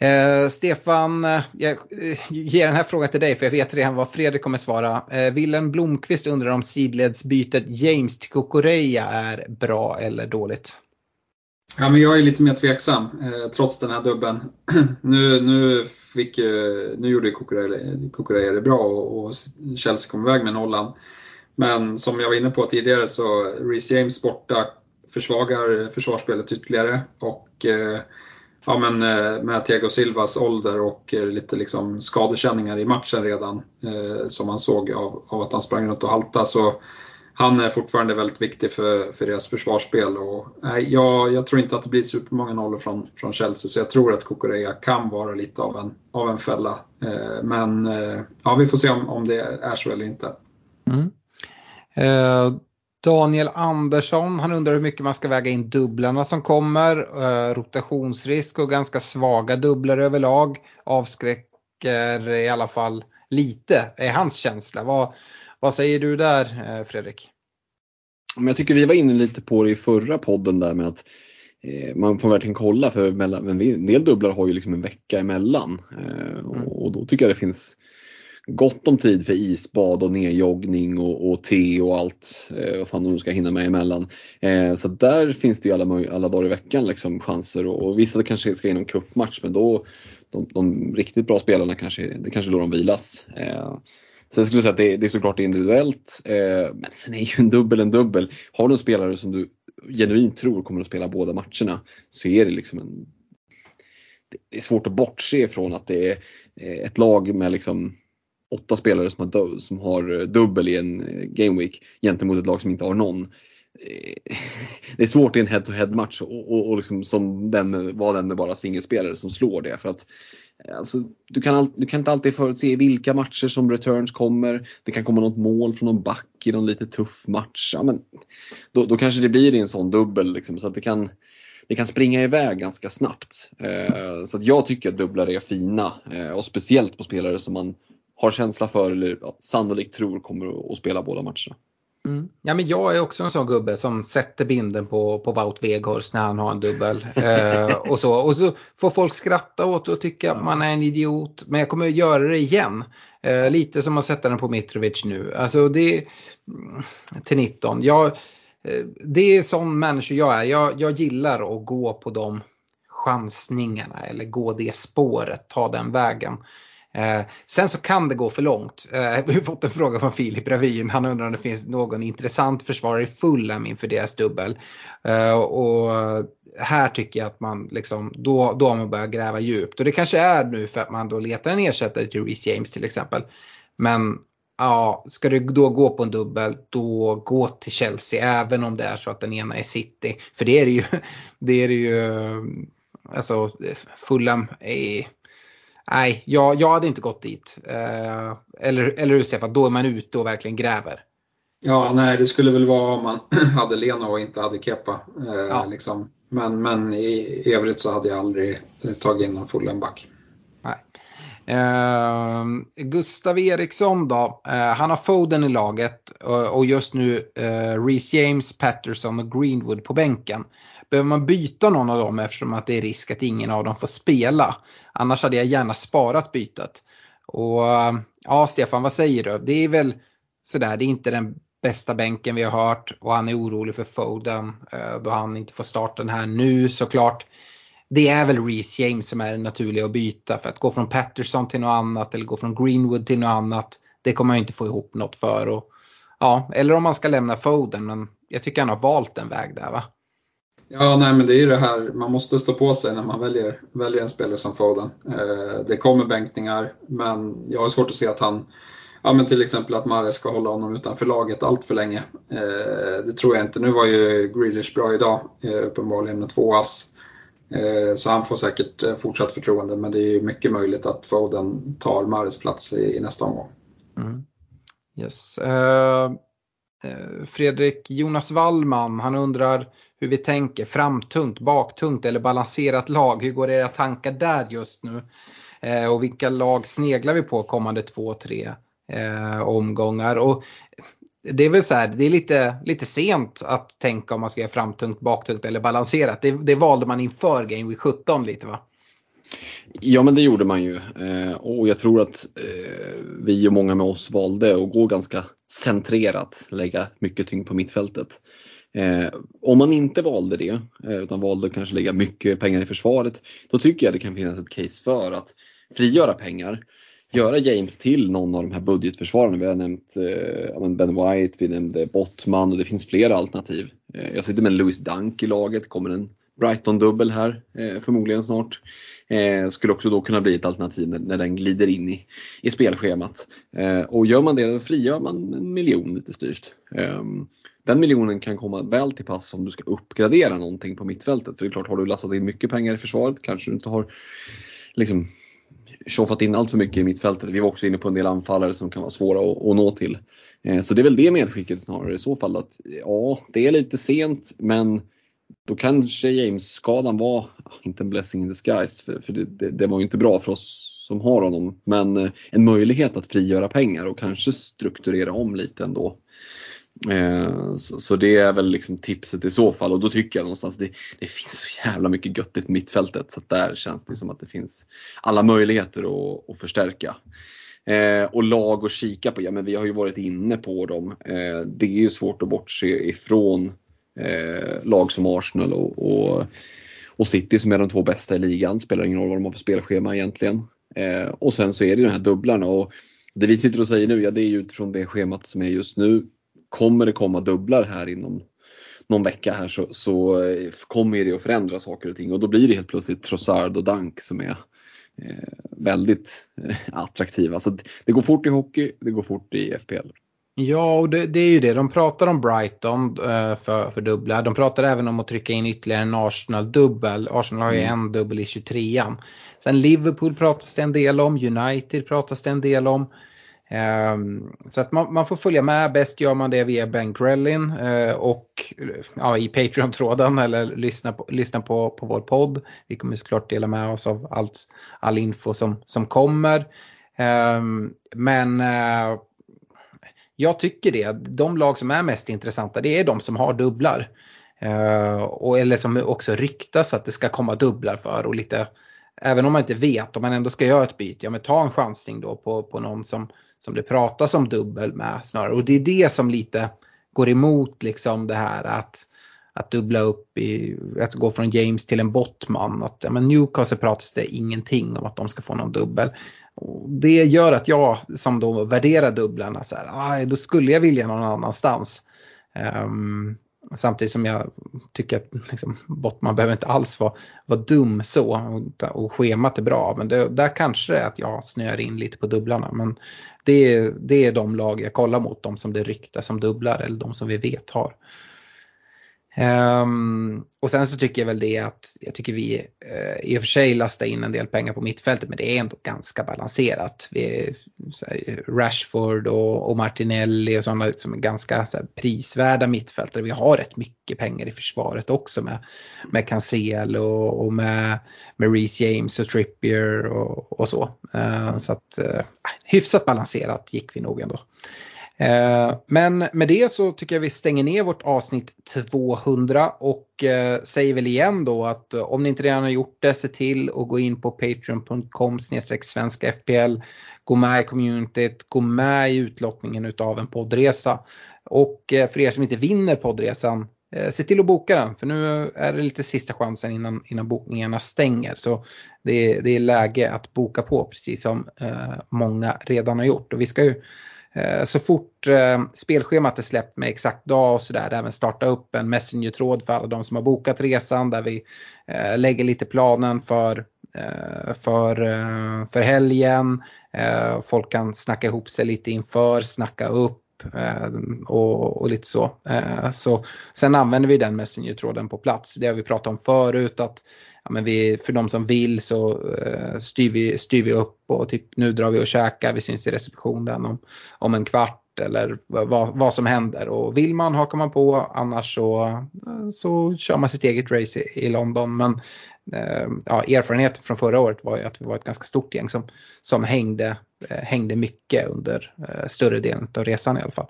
Eh, Stefan, eh, jag eh, ger den här frågan till dig för jag vet redan vad Fredrik kommer svara. Eh, Wilhelm Blomqvist undrar om sidledsbytet James till Kokoreya är bra eller dåligt? Ja, men jag är lite mer tveksam eh, trots den här dubben. nu, nu, fick, nu gjorde Kokoreya det bra och, och Chelsea kom iväg med nollan. Men som jag var inne på tidigare så Reece James borta försvagar försvarsspelet ytterligare och eh, ja, men, eh, med Thiago Silvas ålder och eh, lite liksom skadekänningar i matchen redan eh, som man såg av, av att han sprang runt och halta så han är fortfarande väldigt viktig för, för deras försvarsspel. Och, nej, jag, jag tror inte att det blir supermånga nollor från, från Chelsea så jag tror att Kukureya kan vara lite av en, av en fälla. men ja, vi får se om, om det är så eller inte. Mm. Eh, Daniel Andersson, han undrar hur mycket man ska väga in dubblarna som kommer. Eh, rotationsrisk och ganska svaga dubblar överlag avskräcker i alla fall lite, är hans känsla. Vad, vad säger du där eh, Fredrik? Jag tycker vi var inne lite på det i förra podden där med att man får verkligen kolla för en del dubblar har ju liksom en vecka emellan. Mm. Och då tycker jag det finns gott om tid för isbad och nedjoggning och, och te och allt. Eh, vad fan de ska hinna med emellan. Eh, så där finns det ju alla, alla dagar i veckan liksom, chanser och, och vissa kanske ska in en cupmatch men då de, de, riktigt bra spelarna kanske, det kanske då de vilas. Eh, så jag skulle säga att det, det är såklart individuellt eh, men sen är ju en dubbel en dubbel. Har du en spelare som du genuint tror kommer att spela båda matcherna så är det liksom en det är svårt att bortse ifrån att det är eh, ett lag med liksom åtta spelare som har, som har eh, dubbel i en eh, game week gentemot ett lag som inte har någon. Eh, det är svårt i en head-to-head match och, och, och liksom som den, vara den med bara singelspelare som slår det. För att, alltså, du, kan all, du kan inte alltid förutse vilka matcher som returns kommer. Det kan komma något mål från någon back i någon lite tuff match. Ja, men, då, då kanske det blir i en sån dubbel liksom, så att det kan det kan springa iväg ganska snabbt. Så att jag tycker att dubblar är fina och speciellt på spelare som man har känsla för eller ja, sannolikt tror kommer att spela båda matcherna. Mm. Ja, men jag är också en sån gubbe som sätter binden på, på Wout Weghorst när han har en dubbel. eh, och, så. och så får folk skratta åt och tycka att man är en idiot. Men jag kommer att göra det igen. Eh, lite som att sätta den på Mitrovic nu. Alltså det till 19. Jag, eh, det är sån människa jag är. Jag, jag gillar att gå på de chansningarna eller gå det spåret, ta den vägen. Eh, sen så kan det gå för långt. Eh, vi har fått en fråga från Filip Ravin. Han undrar om det finns någon intressant försvarare i Fulham inför deras dubbel. Eh, och här tycker jag att man liksom, då, då har man börjat gräva djupt. Och det kanske är nu för att man då letar en ersättare till Reece James till exempel. Men ja, ska du då gå på en dubbel, då gå till Chelsea även om det är så att den ena är City. För det är det ju, det är det ju, alltså Fulham är nej, jag, jag hade inte gått dit. Eh, eller, eller hur Stefan, då är man ute och verkligen gräver. Ja, nej det skulle väl vara om man hade Lena och inte hade Kepa. Eh, ja. liksom. Men, men i, övrigt så hade jag aldrig tagit in någon full back. Eh, Gustav Eriksson då, eh, han har Foden i laget och, och just nu eh, Reece James, Patterson och Greenwood på bänken. Behöver man byta någon av dem eftersom att det är risk att ingen av dem får spela? Annars hade jag gärna sparat bytet. Och ja, Stefan, vad säger du? Det är väl sådär, det är inte den bästa bänken vi har hört och han är orolig för Foden eh, då han inte får starta den här nu såklart. Det är väl Reece James som är det naturliga att byta för att gå från Patterson till något annat eller gå från Greenwood till något annat. Det kommer man inte få ihop något för. Och, ja, eller om man ska lämna Foden men jag tycker han har valt en väg där va. Ja, nej men det är ju det här, man måste stå på sig när man väljer, väljer en spelare som Foden. Eh, det kommer bänkningar, men jag har svårt att se att han, ja men till exempel att Mares ska hålla honom utanför laget allt för länge. Eh, det tror jag inte. Nu var ju Grealish bra idag, eh, uppenbarligen med två ass. Eh, så han får säkert eh, fortsatt förtroende, men det är mycket möjligt att Foden tar Mares plats i, i nästa omgång. Mm. Yes. Uh, Fredrik Jonas Wallman, han undrar hur vi tänker. Framtungt, baktungt eller balanserat lag? Hur går era tankar där just nu? Eh, och vilka lag sneglar vi på kommande två, tre eh, omgångar? Och det är väl så här, det är lite, lite sent att tänka om man ska göra framtungt, baktungt eller balanserat. Det, det valde man inför Game Week 17 lite va? Ja men det gjorde man ju eh, och jag tror att eh, vi och många med oss valde att gå ganska centrerat, lägga mycket tyngd på mittfältet. Eh, om man inte valde det, eh, utan valde att kanske lägga mycket pengar i försvaret, då tycker jag det kan finnas ett case för att frigöra pengar, göra James till någon av de här budgetförsvararna. Vi har nämnt eh, Ben White, vi nämnde Bottman och det finns flera alternativ. Eh, jag sitter med Louis Dunk i laget, kommer en Brighton-dubbel här eh, förmodligen snart. Eh, skulle också då kunna bli ett alternativ när, när den glider in i, i spelschemat. Eh, och gör man det då frigör man en miljon lite styrt. Eh, den miljonen kan komma väl till pass om du ska uppgradera någonting på mittfältet. För det är klart, har du lastat in mycket pengar i försvaret kanske du inte har liksom tjoffat in allt för mycket i mittfältet. Vi var också inne på en del anfallare som kan vara svåra att, att nå till. Eh, så det är väl det medskicket snarare i så fall att ja, det är lite sent men då kanske James-skadan var, inte en blessing in disguise, för, för det, det, det, var ju inte bra för oss som har honom, men eh, en möjlighet att frigöra pengar och kanske strukturera om lite ändå. Eh, så, så, det är väl liksom tipset i så fall och då tycker jag någonstans det, det finns så jävla mycket göttigt mittfältet så där känns det som att det finns alla möjligheter att, att förstärka. Eh, och lag att kika på, ja men vi har ju varit inne på dem. Eh, det är ju svårt att bortse ifrån eh, lag som Arsenal och, och, och, City som är de två bästa i ligan. Spelar ingen roll vad de har för spelschema egentligen. Eh, och sen så är det de här dubblarna och det vi sitter och säger nu, ja det är ju utifrån det schemat som är just nu. Kommer det komma dubblar här inom någon vecka här så, så eh, kommer det att förändra saker och ting och då blir det helt plötsligt Trossard och Dank som är eh, väldigt eh, attraktiva. Så det går fort i hockey, det går fort i FPL. Ja, och det, det, är ju det. De pratar om Brighton eh, för, för dubbla. De pratar även om att trycka in ytterligare en Arsenal-dubbel. Arsenal har ju mm. en dubbel i 23an. Sen Liverpool pratas det en del om, United pratas det en del om. Um, så att man, man, får följa med. Bäst gör man det via Ben Grellin uh, och ja, i Patreon-tråden eller lyssna på, lyssna på, på vår podd. Vi kommer såklart dela med oss av allt, all info som, som kommer. Um, men uh, jag tycker det. De lag som är mest intressanta det är de som har dubblar. Uh, och, eller som också ryktas att det ska komma dubblar för och lite Även om man inte vet, om man ändå ska göra ett byte, ja men ta en chansning då på, på någon som, som det pratas om dubbel med snarare. Och det är det som lite går emot liksom det här att, att dubbla upp i, att gå från James till en Bottman. Att, ja, men Newcastle pratas det ingenting om att de ska få någon dubbel. Och det gör att jag som då värderar dubblarna så här, ah, då skulle jag vilja någon annanstans. Um, Samtidigt som jag tycker att liksom, Bottman behöver inte alls vara, vara dum så och, och schemat är bra. Men det, där kanske det är att jag snöar in lite på dubblarna. Men det, det är de lag jag kollar mot, de som det ryktas som dubblar eller de som vi vet har. Um, och sen så tycker jag väl det att jag tycker vi uh, i och för sig lastar in en del pengar på mittfältet men det är ändå ganska balanserat. Vi, här, Rashford och, och, Martinelli och sådana liksom ganska så här, prisvärda mittfältare. Vi har rätt mycket pengar i försvaret också med, med Cancel och, och med, med Reece James och Trippier och, och så. Uh, så att uh, hyfsat balanserat gick vi nog ändå. Eh, men med det så tycker jag vi stänger ner vårt avsnitt 200 och eh, säger väl igen då att eh, om ni inte redan har gjort det, se till att gå in på patreon.com svenska FPL. Gå med i communityt, gå med i utlottningen utav en poddresa. Och för er som inte vinner poddresan, se till att boka den för nu är det lite sista chansen innan, innan bokningarna stänger. Så det är, det är läge att boka på precis som många redan har gjort. Och vi ska ju Eh, så fort eh, spelschemat är släppt med exakt dag och sådär, även starta upp en Messenger-tråd för alla de som har bokat resan där vi eh, lägger lite planen för, för, för helgen. Folk kan snacka ihop sig lite inför, snacka upp och, och, lite så. så. Sen använder vi den Messenger-tråden på plats. Det har vi pratat om förut att ja, men vi, för de som vill så uh, styr, vi, styr vi upp och typ nu drar vi och käkar, vi syns i receptionen om, om en kvart eller vad, vad som händer. Och vill man hakar man på, annars så, eh, så kör man sitt eget race i, i London. Men uh, ja, erfarenheten från förra året var ju att vi var ett ganska stort gäng som, som hängde, uh, hängde mycket under större delen av resan i alla fall.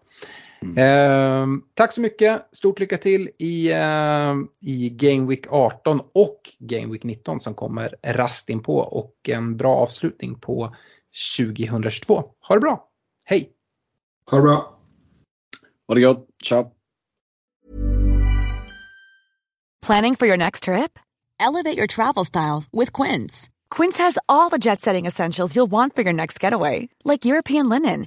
Mm. Eh, tack så mycket, stort lycka till i, eh, i Game Week 18 och Game Week 19 som kommer rast in på och en bra avslutning på 2022. Ha det bra, hej! Ha det bra! Ha det gott, ciao! Planning for your next trip? Elevate your travel style with Quince. Quince has all the jet setting essentials you'll want for your next getaway, like European linen